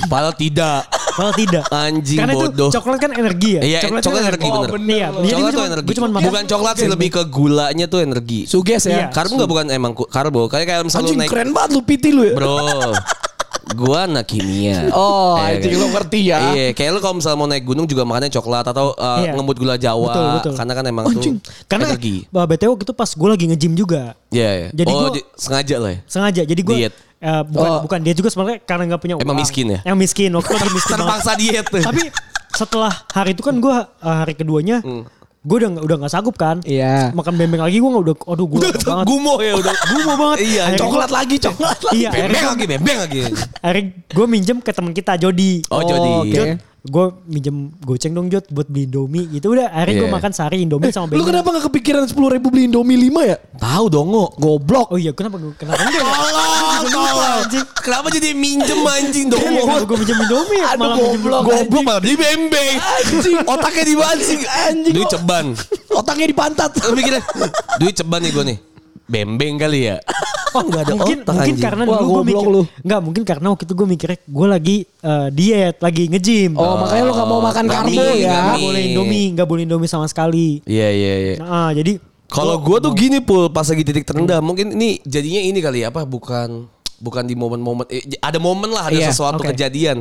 Padahal tidak. Malah tidak. Anjing Karena bodoh. itu coklat kan energi ya. Iya, coklat, coklat kan energi, Oh, bener. bener. Iya, Coklat tuh cuma- energi. Bukan coklat sih, lebih ke gulanya tuh energi. Suges Iya. ya. Karbo nggak bukan emang karbo. Kayak kayak misalnya Anjing naik keren banget lu piti lu ya. Bro, *laughs* gua anak kimia. Oh, Iya anjing kan? lu ngerti ya. Iya, kayak lu kalau misalnya mau naik gunung juga makannya coklat atau uh, Iya. ngemut gula Jawa. Betul, betul. Karena kan emang Anjing. tuh Karena energi. bah, BTW itu pas gue lagi nge-gym juga. Iya, iya. Jadi oh, gua- sengaja lah ya. Sengaja. Jadi gue Diet. bukan Oh. bukan dia juga sebenarnya karena nggak punya Emang uang. miskin ya? Yang miskin waktu itu lagi miskin. *laughs* Terpaksa diet. Tapi setelah hari itu kan gue hari keduanya gue udah nggak- udah nggak sanggup kan. Iya. Makan bembeng lagi gue nggak udah aduh gue *laughs* banget. Gumo ya udah. *laughs* Gumo banget. Iya, Akhirnya Coklat lagi, coklat lagi. Iya, akhirnya Bembeng lagi, bembeng lagi. akhirnya gue minjem ke teman kita Jody. Oh, Jody. oke. Gue minjem goceng dong Jod buat beli Indomie gitu udah akhirnya gue Iya. makan sehari Indomie sama Lu bacon. kenapa gak kepikiran 10 ribu beli Indomie 5 ya? Tahu dong, Ngo. Goblok. Oh iya kenapa gue kenapa enggak? ya? Tolong, tolong. Kenapa jadi minjem anjing dong? Kenapa gue minjem Indomie Aduh, malah minjem goblok. Goblok malah beli bembeng. Anjing. Otaknya dibancing. Anjing. Duit ceban. Otaknya di pantat. Lu mikirnya, duit ceban nih gue nih. Bembeng kali ya. *laughs* Oh enggak ada mungkin otak mungkin anjing. karena Wah, dulu gue mikir lu. nggak mungkin karena waktu itu gue mikirnya gue lagi eh, diet lagi nge-gym Oh, makanya lu gak mau makan nggak karbo ya. nggak nggak boleh Indomie nggak boleh Indomie sama sekali Iya, iya, iya. nah jadi Kalau gue tuh gini pul pas lagi titik terendah mungkin ini jadinya ini kali ya apa bukan bukan di momen-momen eh, ada momen lah ada Iya, sesuatu oke. kejadian.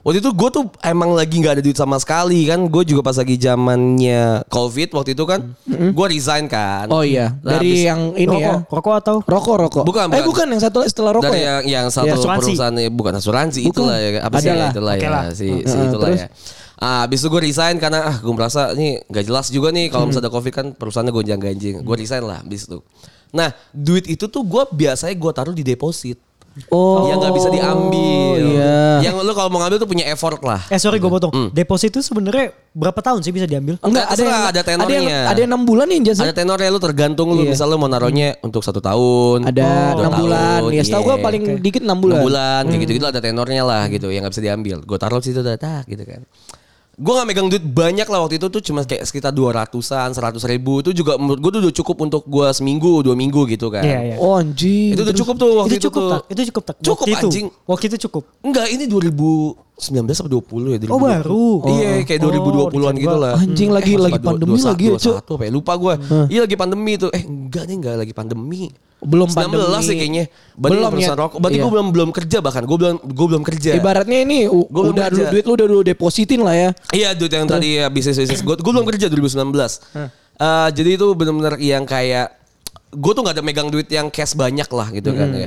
Waktu itu gue tuh emang lagi nggak ada duit sama sekali kan gue juga pas lagi zamannya covid waktu itu kan gue resign kan. Oh iya, Nah, dari habis- yang ini ya. rokok rokok atau Rokok, rokok. Bukan, Eh bukan. bukan yang satu setelah rokok dari ya? yang yang satu Ya, asuransi. perusahaan ya, bukan asuransi Bukan. itulah ya apa sih Adalah. itulah Oke ya lah. si, si Heeh, itulah terus? ya. Ah, habis itu gue resign karena ah gue merasa ini nggak jelas juga nih kalau misalnya ada covid kan perusahaannya gonjang ganjing. Gue resign lah habis itu. Nah duit itu tuh gue biasanya gue taruh di deposit. Oh. yang nggak bisa diambil. Iya. Yang lu kalau mau ngambil tuh punya effort lah. eh sorry gue potong deposit itu sebenarnya berapa tahun sih bisa diambil Enggak, ada yang, ada ada yang tenornya. ada yang 6 bulan nih Jas. Ada tenornya lu tergantung lu Iya. misalnya lu mau naruhnya untuk satu tahun, Ada dua 6 bulan. tahun, Ya setahu iya. gua paling dikit 6 bulan. 6 bulan kayak gitu-gitu ada tenornya lah gitu yang nggak bisa diambil. Gue taruh situ dah tak gitu kan. Gue gak megang duit banyak lah waktu itu tuh cuma kayak sekitar 200-an, 100 ribu. Itu juga menurut gue tuh udah cukup untuk gue seminggu, dua minggu gitu kan. Iya, iya. Oh anjing. Itu udah cukup tuh waktu itu itu, cukup tuh. tak itu cukup tak Cukup, waktu itu anjing. waktu itu cukup Enggak, ini 2019 apa 20 ya? 2020. Oh, baru. Iya, kayak Oh, 2020-an dikira gitu lah. Anjing, lagi- pas lagi pandemi 21, lagi ya, Cuk. 21 apa ya? Lupa gue. Iya lagi pandemi tuh. Eh enggak nih enggak lagi pandemi. Belum 19 pandemi. sih kayaknya. Berarti Belum ya. rokok. Berarti Iya. gue belum belum kerja bahkan. Gue belum gue belum kerja. Ibaratnya ini Gua belum udah dulu duit lu udah dulu depositin lah ya. Iya duit yang tadi ya bisnis bisnis gue gue belum kerja 2019. Eh, jadi itu benar-benar yang kayak gue tuh nggak ada megang duit yang cash banyak lah gitu kan ya.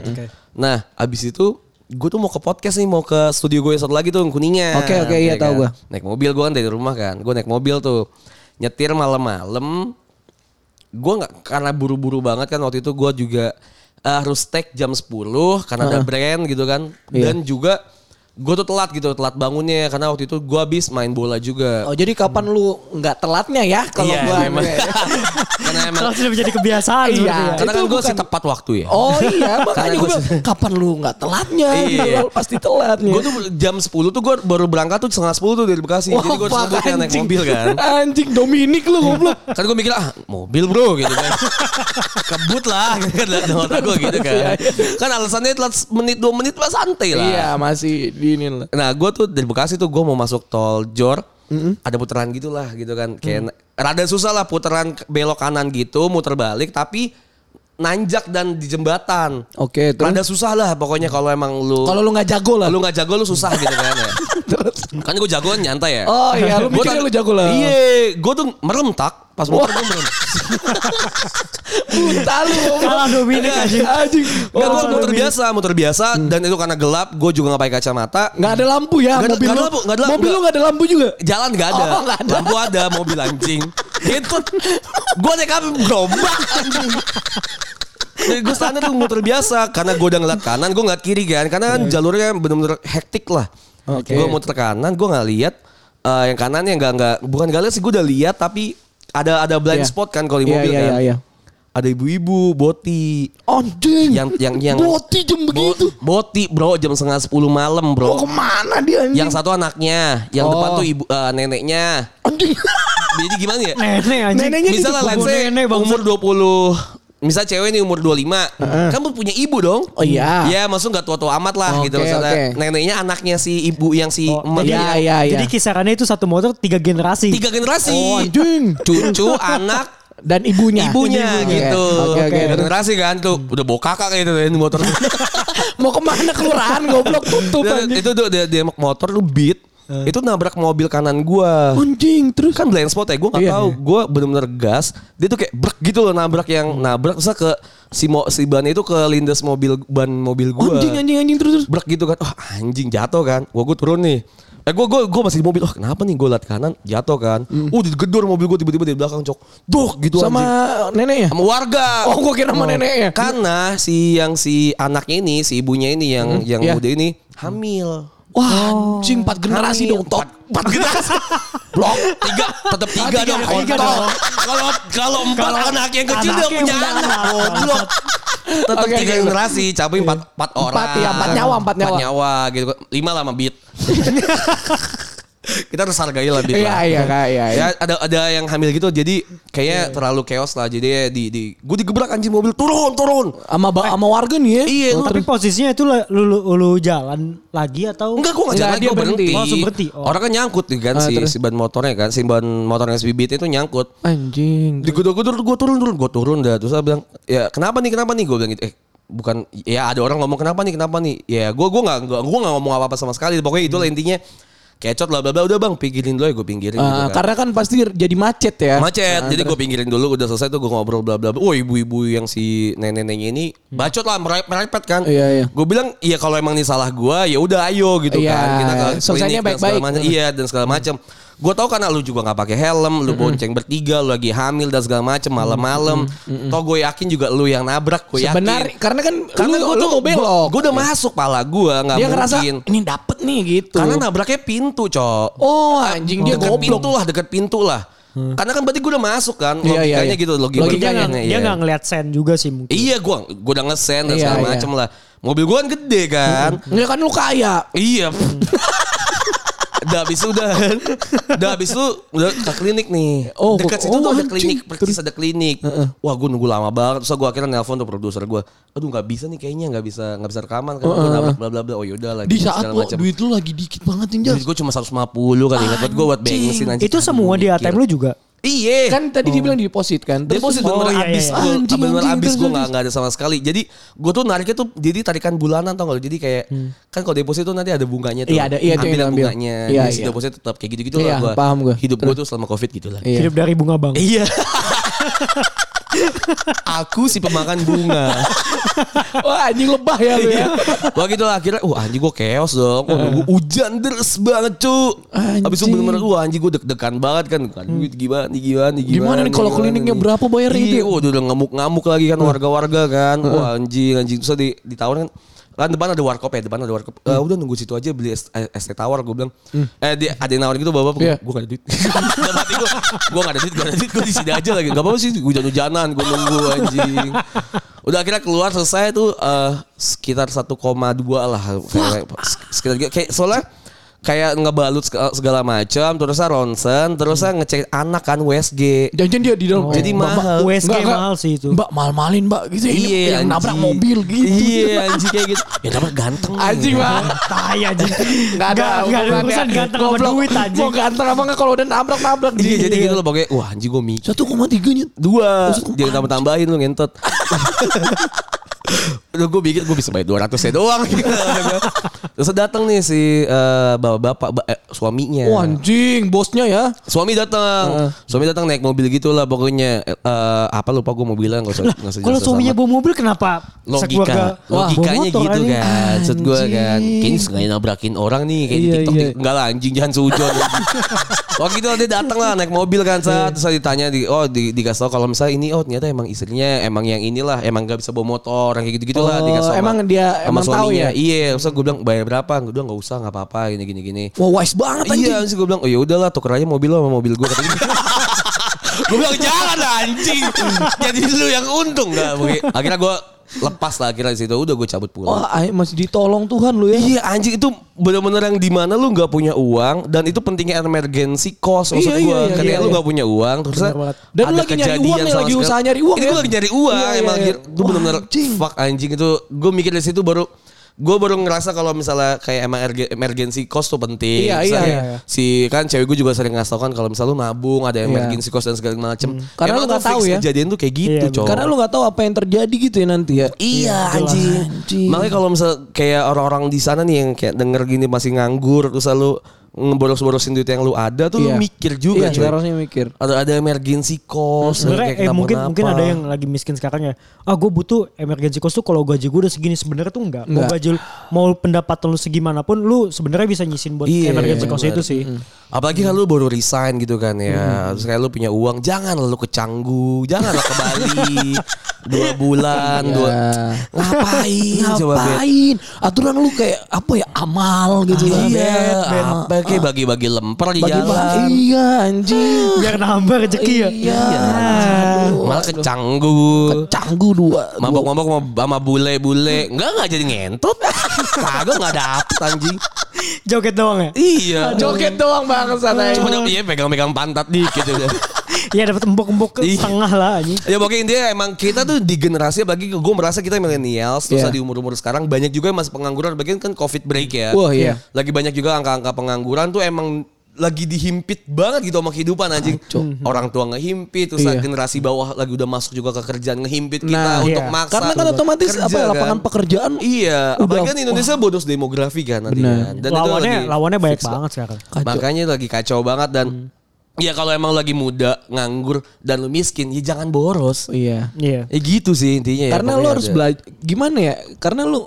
Nah abis itu gue tuh mau ke podcast nih mau ke studio gue satu lagi tuh yang kuningan. Oke, oke, iya, ya tahu kan. gua. Naik mobil gue kan dari rumah kan. Gue naik mobil tuh nyetir malam-malam. Gue nggak karena buru-buru banget kan waktu itu gue juga eh, harus take jam 10 karena ada brand gitu kan. Iya. Dan juga gue tuh telat gitu telat bangunnya karena waktu itu gue habis main bola juga. Oh jadi kapan lu nggak telatnya ya kalau Iya, gua memang. *laughs* karena emang Kalau sudah menjadi kebiasaan Iya. ya. karena kan gue sih tepat waktu ya. Oh iya *laughs* makanya gue kapan lu nggak telatnya? Iya. Gitu, Pasti telatnya. Gue tuh jam 10 tuh gue baru berangkat tuh setengah 10 tuh dari Bekasi. Jadi gue harus kan naik mobil kan. Anjing Dominik lu goblok. Kan gue mikir ah mobil bro gitu kan. Kebut lah gitu kan dalam otak gue gitu kan. Kan alasannya telat menit 2 menit mah santai lah. Iya masih lah. Nah gue tuh dari Bekasi tuh gue mau masuk tol Jor. Ada putaran gitu lah gitu kan. Kayak rada susah lah putaran ke- belok kanan gitu muter balik tapi nanjak dan di jembatan. Oke terus. Rada susah lah pokoknya kalau emang lu Kalau lu nggak jago lah. lu nggak jago lu susah gitu kan ya. *laughs* Kan gue jagoan nyantai ya. Oh iya lu mikirnya lu jago lah. Iya, gue tuh merem tak pas motor gue merem. Buta lu. *laughs* Kalah Dominik anjing. Anjing. Enggak, gue motor biasa, motor biasa dan itu karena gelap, gue juga nggak pakai kacamata. Nggak ada lampu ya ada- mobil nggak ada lu. lampu, nggak ada lampu, Mobil lu nggak. ada lampu juga. Jalan nggak ada. Oh, nggak ada. lampu ada, mobil anjing. Itu gue naik apa gerobak anjing. Jadi gue sana tuh motor biasa karena gue udah ngeliat kanan, gue ngeliat kiri kan, karena kan jalurnya bener-bener hektik lah. Oke. Gue muter kanan, gue nggak lihat eh, yang kanannya nggak nggak bukan gak lihat sih gue udah lihat tapi ada ada blind Iya. spot kan kalau di Iya, mobil iya, kan. iya, iya. Ada ibu-ibu boti Anjing. yang yang yang Boti jam Bo- begitu. boti bro jam setengah sepuluh malam Oh bro. ke mana dia anjing? Yang satu anaknya, yang Oh. depan tuh ibu eh, neneknya. Anjing. *laughs* Jadi gimana ya? Nenek anjing. Neneknya Misalnya say nenek, umur 20 Misal cewek nih umur 25 Kan punya ibu dong Oh iya. Ya maksud gak tua-tua amat lah Oke, gitu Misalnya oke. neneknya anaknya si ibu yang si Oh, emak Iya ya. iya iya. Jadi kisarannya itu satu motor tiga generasi. Tiga generasi Oh anjing. *laughs* Cucu, anak, Dan ibunya. ibunya Oke, gitu Oke oke. Tiga generasi kan tuh Udah bawa kakak kayak gitu di motor *laughs* Mau ke mana kelurahan goblok tutup. Itu tuh dia, dia motor lu beat Itu nabrak mobil kanan gua Anjing terus. kan blind spot ya gue nggak Iya, tahu iya. gue bener-bener gas dia tuh kayak brek gitu loh nabrak yang nabrak terus ke si mo, si ban itu ke lindes mobil ban mobil gue Anjing anjing anjing terus terus. brek gitu kan oh anjing jatuh kan gua gue turun nih Eh gue gue gue masih di mobil. Oh kenapa nih gue liat kanan jatuh kan. Uh digedor mobil gue tiba-tiba di belakang cok. Dok gitu Sama anjing. neneknya. sama warga. Oh, gua kira sama neneknya. Karena si yang si anaknya ini, si ibunya ini yang yang iya. muda ini hamil. Wah, anjing empat generasi Hamil. dong, top. Empat, empat generasi. *laughs* Blok tiga, tetap tiga dong. Kalau kalau empat anak yang kecil dia punya anak. Goblok. Tetap tiga oke. generasi, capek empat empat orang. ya, empat nyawa, empat nyawa. gitu. Lima lah sama beat. *laughs* Kita harus hargai lah Iya, lah. iya, Kak, iya. iya. Ya ada ada yang hamil gitu jadi kayaknya terlalu chaos lah jadi ya di di gue digebrak anjing mobil turun turun Sama ba- sama warga nih ya. iya Oh, tapi posisinya itu lu, lu, lu jalan lagi atau Enggak gue gak Enggak, jalan dia gue berhenti. berhenti. Oh, berhenti. Oh. Orang kan nyangkut nih kan Ah, si, terus? si ban motornya kan. Si ban motornya si bibit itu nyangkut. Anjing. Digedor-gedor gue turun turun gue turun dah. Terus saya bilang ya kenapa nih kenapa nih gue bilang gitu. Eh bukan ya ada orang ngomong kenapa nih kenapa nih. Ya gue gue nggak gue gue nggak ngomong apa apa sama sekali. Pokoknya itulah intinya. Kecot bla bla bla udah bang pinggirin dulu ya gue pinggirin gitu Ah, kan. karena kan pasti jadi macet ya. Macet, Ah, jadi gue pinggirin dulu udah selesai tuh gue ngobrol bla bla. Oh ibu-ibu yang si nenek-neneknya ini bacot lah mere- merepet kan. Iya, iya. Gue bilang iya kalau emang ini salah gue ya udah ayo gitu Iya, kan. Kita ke selesainya dan segala baik-baik. Iya dan segala macam. Gue tau karena lu juga nggak pakai helm, lu bonceng bertiga, lu lagi hamil dan segala macam malam-malam. Toh gue yakin juga lu yang nabrak, gue yakin. Sebenarnya karena kan karena lu, gue tuh mau belok. Gue udah masuk pala gue nggak dia ngerasa mungkin. ini dapet nih gitu. Karena nabraknya pintu, cok. oh anjing dia deket goblok. pintu lah, deket pintu lah. Karena kan berarti gue udah masuk kan, Iya, iya, logikanya iya. gitu, logika Logikanya dia logikanya. nggak iya. dia nggak ngeliat sen juga sih mungkin. Iya, gue gue udah ngesen dan Iya, segala iya. macem lah. Mobil gue kan gede kan. Ya kan lu kaya. iya. *laughs* udah habis itu udah udah habis itu udah ke klinik nih. Oh, dekat situ oh, tuh ada klinik, persis ada klinik. Wah, gue nunggu lama banget. Terus gue akhirnya nelpon tuh produser gue. Aduh, nggak bisa nih kayaknya nggak bisa nggak bisa rekaman karena gue nabrak bla bla bla. Oh yaudah lagi Di saat lu, duit lu lagi dikit banget nih. Duit gue cuma 150 kan ingat buat gue buat bensin anjing. Itu semua di. ATM lu juga. Iya. Kan tadi dibilang di deposit kan. Terus Deposit oh, bener-bener iya, habis iya. gue Anjing, bener-bener anjing, habis gue nggak nggak ada sama sekali jadi gue tuh nariknya tuh jadi tarikan bulanan tau gak jadi kayak kan kalau deposit tuh nanti ada bunganya tuh Iya, ada- iya, ambil ambil. bunganya Iya, iya. deposit tetap kayak gitu-gitu Iya, lah gue paham gua. hidup gue tuh selama covid gitu lah Iya. Hidup dari bunga bang. iya *laughs* aku si pemakan bunga. *laughs* Wah anjing lebah ya lu ya. Wah gitu lah akhirnya Wah anjing gue chaos dong. Wah hujan deras banget cu. Habis itu Anjing. bener-bener Wah anjing gue deg-degan banget kan. Kan duit gimana nih gimana nih Gimana nih kalau gimana kliniknya nih? berapa bayarnya Iya itu? wah udah ngamuk-ngamuk lagi kan warga-warga kan. Wah anjing anjing. Terus di, di tahun kan Kan depan ada warkop ya, depan ada warkop. Eh, udah nunggu situ aja beli es, es teh tawar gue bilang. Eh dia ada yang nawarin gitu bapak, Iya. gue gak ada duit. *laughs* Hati gue, gue gak ada duit, gak ada duit, gue di sini aja lagi. Gak apa-apa sih, hujan-hujanan, gue nunggu anjing. Udah akhirnya keluar selesai tuh eh, sekitar 1,2 lah kayak sekitar kayak soalnya kayak ngebalut seg- segala macam terusnya ronsen terusnya ngecek anak kan WSG Jangan dia di dalam. Jadi Mbak, Mbak, mahal. USG enggak. mahal sih itu. Mbak mal-malin mbak gitu. Ini iya yang nabrak mobil gitu. iya anjing kayak gitu ya nabrak ganteng. Anjing mbak. Tai anjing. Gak ada Nggak- nggak ada urusan ganteng sama Goblok. duit anjing. Mau ganteng apa enggak kalau udah nabrak-nabrak Iya jadi gitu loh pokoknya Wah anjing gue mikir Satu koma tiga nya. Dua Jangan tambah-tambahin lu ngentot *laughs* Udah gue pikir gue bisa bayar 200 ya doang. *laughs* Terus datang nih si eh, bapak-bapak ba- eh, suaminya. Wah anjing bosnya ya. Suami datang. Suami datang naik mobil gitu lah pokoknya. Eh, Apa lupa gue mobilnya Gak usah, usah Kalau suaminya bawa mobil kenapa? logika. Wah, logikanya motor, gitu anjing. kan maksud gue kan. Kayaknya sengaja nabrakin orang nih kayak Iya, di TikTok. iya. enggak lah anjing jangan sujon *laughs* waktu itu dia datang lah naik mobil kan Iya. saat terus saya ditanya di oh di, dikasih tau kalau misalnya ini oh ternyata emang istrinya emang yang inilah emang gak bisa bawa motor kayak gitu gitulah Oh, dikasih tau emang sama- dia sama emang tahu ya? iya terus gue bilang bayar berapa gue bilang nggak usah nggak apa-apa gini gini gini Wah wise banget anjing. Iya, terus gue bilang, oh ya udahlah tuker aja mobil lo sama mobil gue. *laughs* gue bilang jangan anjing, jadi lu yang untung nggak? Oke. Akhirnya gue lepas lah akhirnya di situ, udah gue cabut pulang. Wah ay- masih ditolong Tuhan lu ya. Iya anjing itu bener-bener yang di mana lu nggak punya uang dan itu pentingnya emergency cost maksud Iya, gue. iya, iya, Ketika iya, lu iya. nggak punya uang terus. Dan lu ada lagi nyari uang nih, sama lagi usaha nyari uang Itu ya? gue lagi nyari uang Iya, iya, emang iya. Itu anjing. fuck anjing itu. Gue mikir dari situ baru gue baru ngerasa kalau misalnya kayak emang erge- emergency cost tuh penting. Iya, Misalnya iya, iya. Si kan cewek gue juga sering ngasih tau kan kalau misalnya lu nabung ada emergency cost dan segala macem. Hmm. Karena lu Emang nggak tahu ya. Kejadian tuh kayak gitu Iya, cowok. Karena lu nggak tahu apa yang terjadi gitu ya nanti ya. Iya anjing. Makanya kalau misal kayak orang-orang di sana nih yang kayak denger gini masih nganggur terus lalu ngeboros-borosin duit yang lu ada tuh lu Iya. mikir juga Iya, coy. harusnya mikir. Ada ada emergency cost. Sebenarnya kayak eh, mungkin kenapa-napa. mungkin ada yang lagi miskin sekarang ya. Ah gue butuh emergency cost tuh kalau gaji gue udah segini sebenarnya tuh enggak. Mau Enggak. gaji mau pendapatan lu segimana pun lu sebenarnya bisa nyisin buat Iya, emergency cost benar. itu sih. Apalagi kalau lu baru resign gitu kan ya. Terus kayak lu punya uang, jangan lu ke Canggu, jangan ke Bali. *laughs* dua *laughs* bulan, dua ngapain? Ngapain? Aturan lu kayak apa ya amal gitu. Iya, Bet. apa kayak bagi-bagi lemper di jalan. iya anjing. Biar nambah rezeki ya. Iya. Malah ke Canggu. Canggu dua. Mabok-mabok sama, bule-bule. Enggak enggak jadi ngentot. *laughs* Kagak enggak dapet anjing. Joget doang ya. Iya. Joget doang banget sana. Cuma iya pegang-pegang pantat dikit udah. *laughs* Iya dapat embok-embok ke Iya. setengah lah anjing. Ya pokoknya intinya emang kita tuh di generasi bagi gue merasa kita milenials terus Iya. di umur-umur sekarang banyak juga yang masih pengangguran bagian kan covid break ya. Wah, iya. Lagi banyak juga angka-angka pengangguran tuh emang lagi dihimpit banget gitu sama kehidupan anjing. Orang tua ngehimpit terus Iya. generasi bawah lagi udah masuk juga ke kerjaan ngehimpit kita Nah, untuk iya. maksa. Karena kan otomatis kerja, apa ya, lapangan kan. pekerjaan Iya, udah- apalagi kan Indonesia bonus demografi kan nanti Benar. kan. Dan itu lawannya lagi lawannya banyak banget sekarang. Kacau. Makanya lagi kacau banget dan Ya kalau emang lagi muda, nganggur dan lu miskin, ya jangan boros. Iya. Iya. Ya gitu sih intinya ya. Karena lu pokoknya harus belajar gimana ya? Karena lu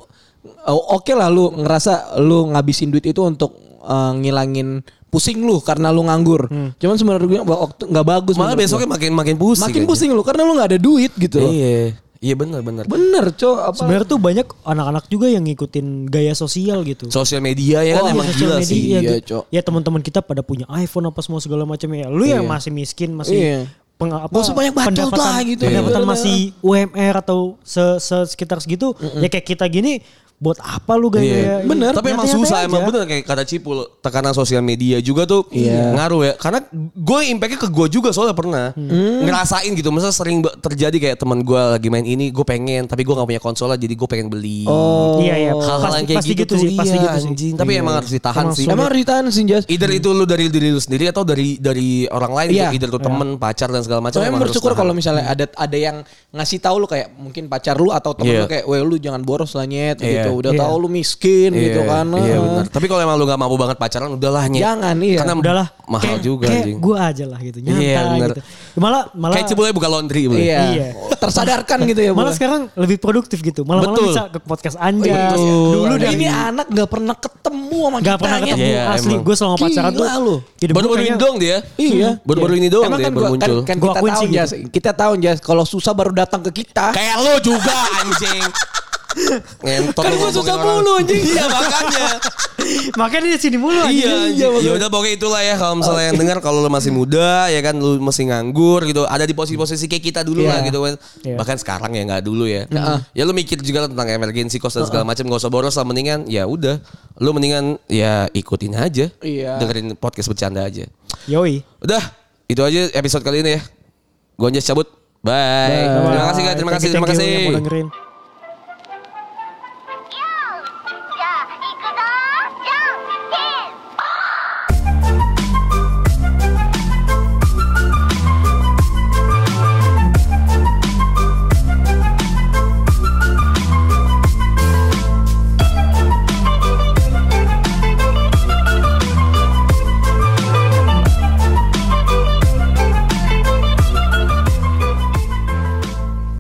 oh, oke lah lu ngerasa lu ngabisin duit itu untuk eh, ngilangin pusing lu karena lu nganggur. Cuman sebenarnya gue waktu nggak bagus. Malah besoknya gua. makin makin pusing. makin aja. pusing lu karena lu nggak ada duit gitu. Iya. Iya benar benar. Bener, Cok. Apa? Sebenarnya tuh banyak anak-anak juga yang ngikutin gaya sosial gitu. Sosial media ya kan Oh, emang sosial gila sih. media, Iya, gitu. Cok. Ya teman-teman kita pada punya iPhone apa semua segala macam ya. Lu yang Iya. masih miskin, masih Iya. peng, apa, usah banyak bacot pendapatan, lah gitu. pendapatan Iya. masih UMR atau se, se- sekitar segitu. Ya kayak kita gini buat apa lu gaya, Iya. ini? Bener. Tapi emang susah aja. emang bener kayak kata Cipul tekanan sosial media juga tuh Iya. ngaruh ya. Karena gue impactnya ke gue juga soalnya pernah ngerasain gitu. Misalnya sering terjadi kayak teman gue lagi main ini gue pengen tapi gue gak punya konsolnya jadi gue pengen beli. Oh. Iya iya. Hal-hal Pasti, yang kayak pasti gitu, gitu tuh, sih, pasti iya, gitu sih. anjing. Tapi emang harus ditahan Emang sih. Emang harus ditahan sih, Jas. Either itu lu dari diri lu sendiri atau dari dari orang lain Iya. gitu. Either tuh temen, pacar dan segala macam. Emang bersyukur kalau misalnya ada ada yang ngasih tahu lu kayak mungkin pacar lu atau temen Iya. lu kayak, "Weh lu jangan boros lah nyet" Iya. Gitu. Udah Iya. tahu lu miskin gitu kan. Iya benar. Tapi kalau emang lu gak mampu banget pacaran udahlah nyet. Jangan, iya. Karena Udahlah. mahal kayak, juga kayak anjing. gue aja lah gitu. Nyantai Iya, bener. gitu. Malah malah Kayak Cipulnya buka laundry boleh. Iya. Iya. Tersadarkan gitu ya. malah boleh. sekarang lebih produktif gitu. Malah malah Betul. bisa ke podcast Anjas. Betul. Dulu dari ini anak nggak pernah ketemu sama Gak kita, pernah ketemu Iya, asli. Gue selama pacaran tuh. Baru-baru ini dong dia. Iya. Baru-baru ini doang Emang dia kan baru gua, muncul. kan, kan Gua kita tahu kita tahu Jas kalau susah baru datang ke kita. Kayak lu juga anjing. Ngentot Kan susah orang. mulu, anjing. Iya makanya. Makanya dia sini mulu anjing. Iya, anjing. ya udah pokoknya itulah ya kalau misalnya yang dengar kalau lu masih muda ya kan lu masih nganggur gitu, ada di posisi-posisi kayak kita dulu Iya. lah gitu kan. Iya. Bahkan sekarang ya nggak dulu ya. Ya lu mikir juga tentang emergency cost dan segala macam gak usah boros lah mendingan ya udah lu mendingan ya ikutin aja. Iya. Dengerin podcast bercanda aja. Yoi. Udah, itu aja episode kali ini ya. Gua Anjas cabut. Bye. Terima kasih guys, terima kasih, Thank you, terima thank you kasih. yang mau dengerin.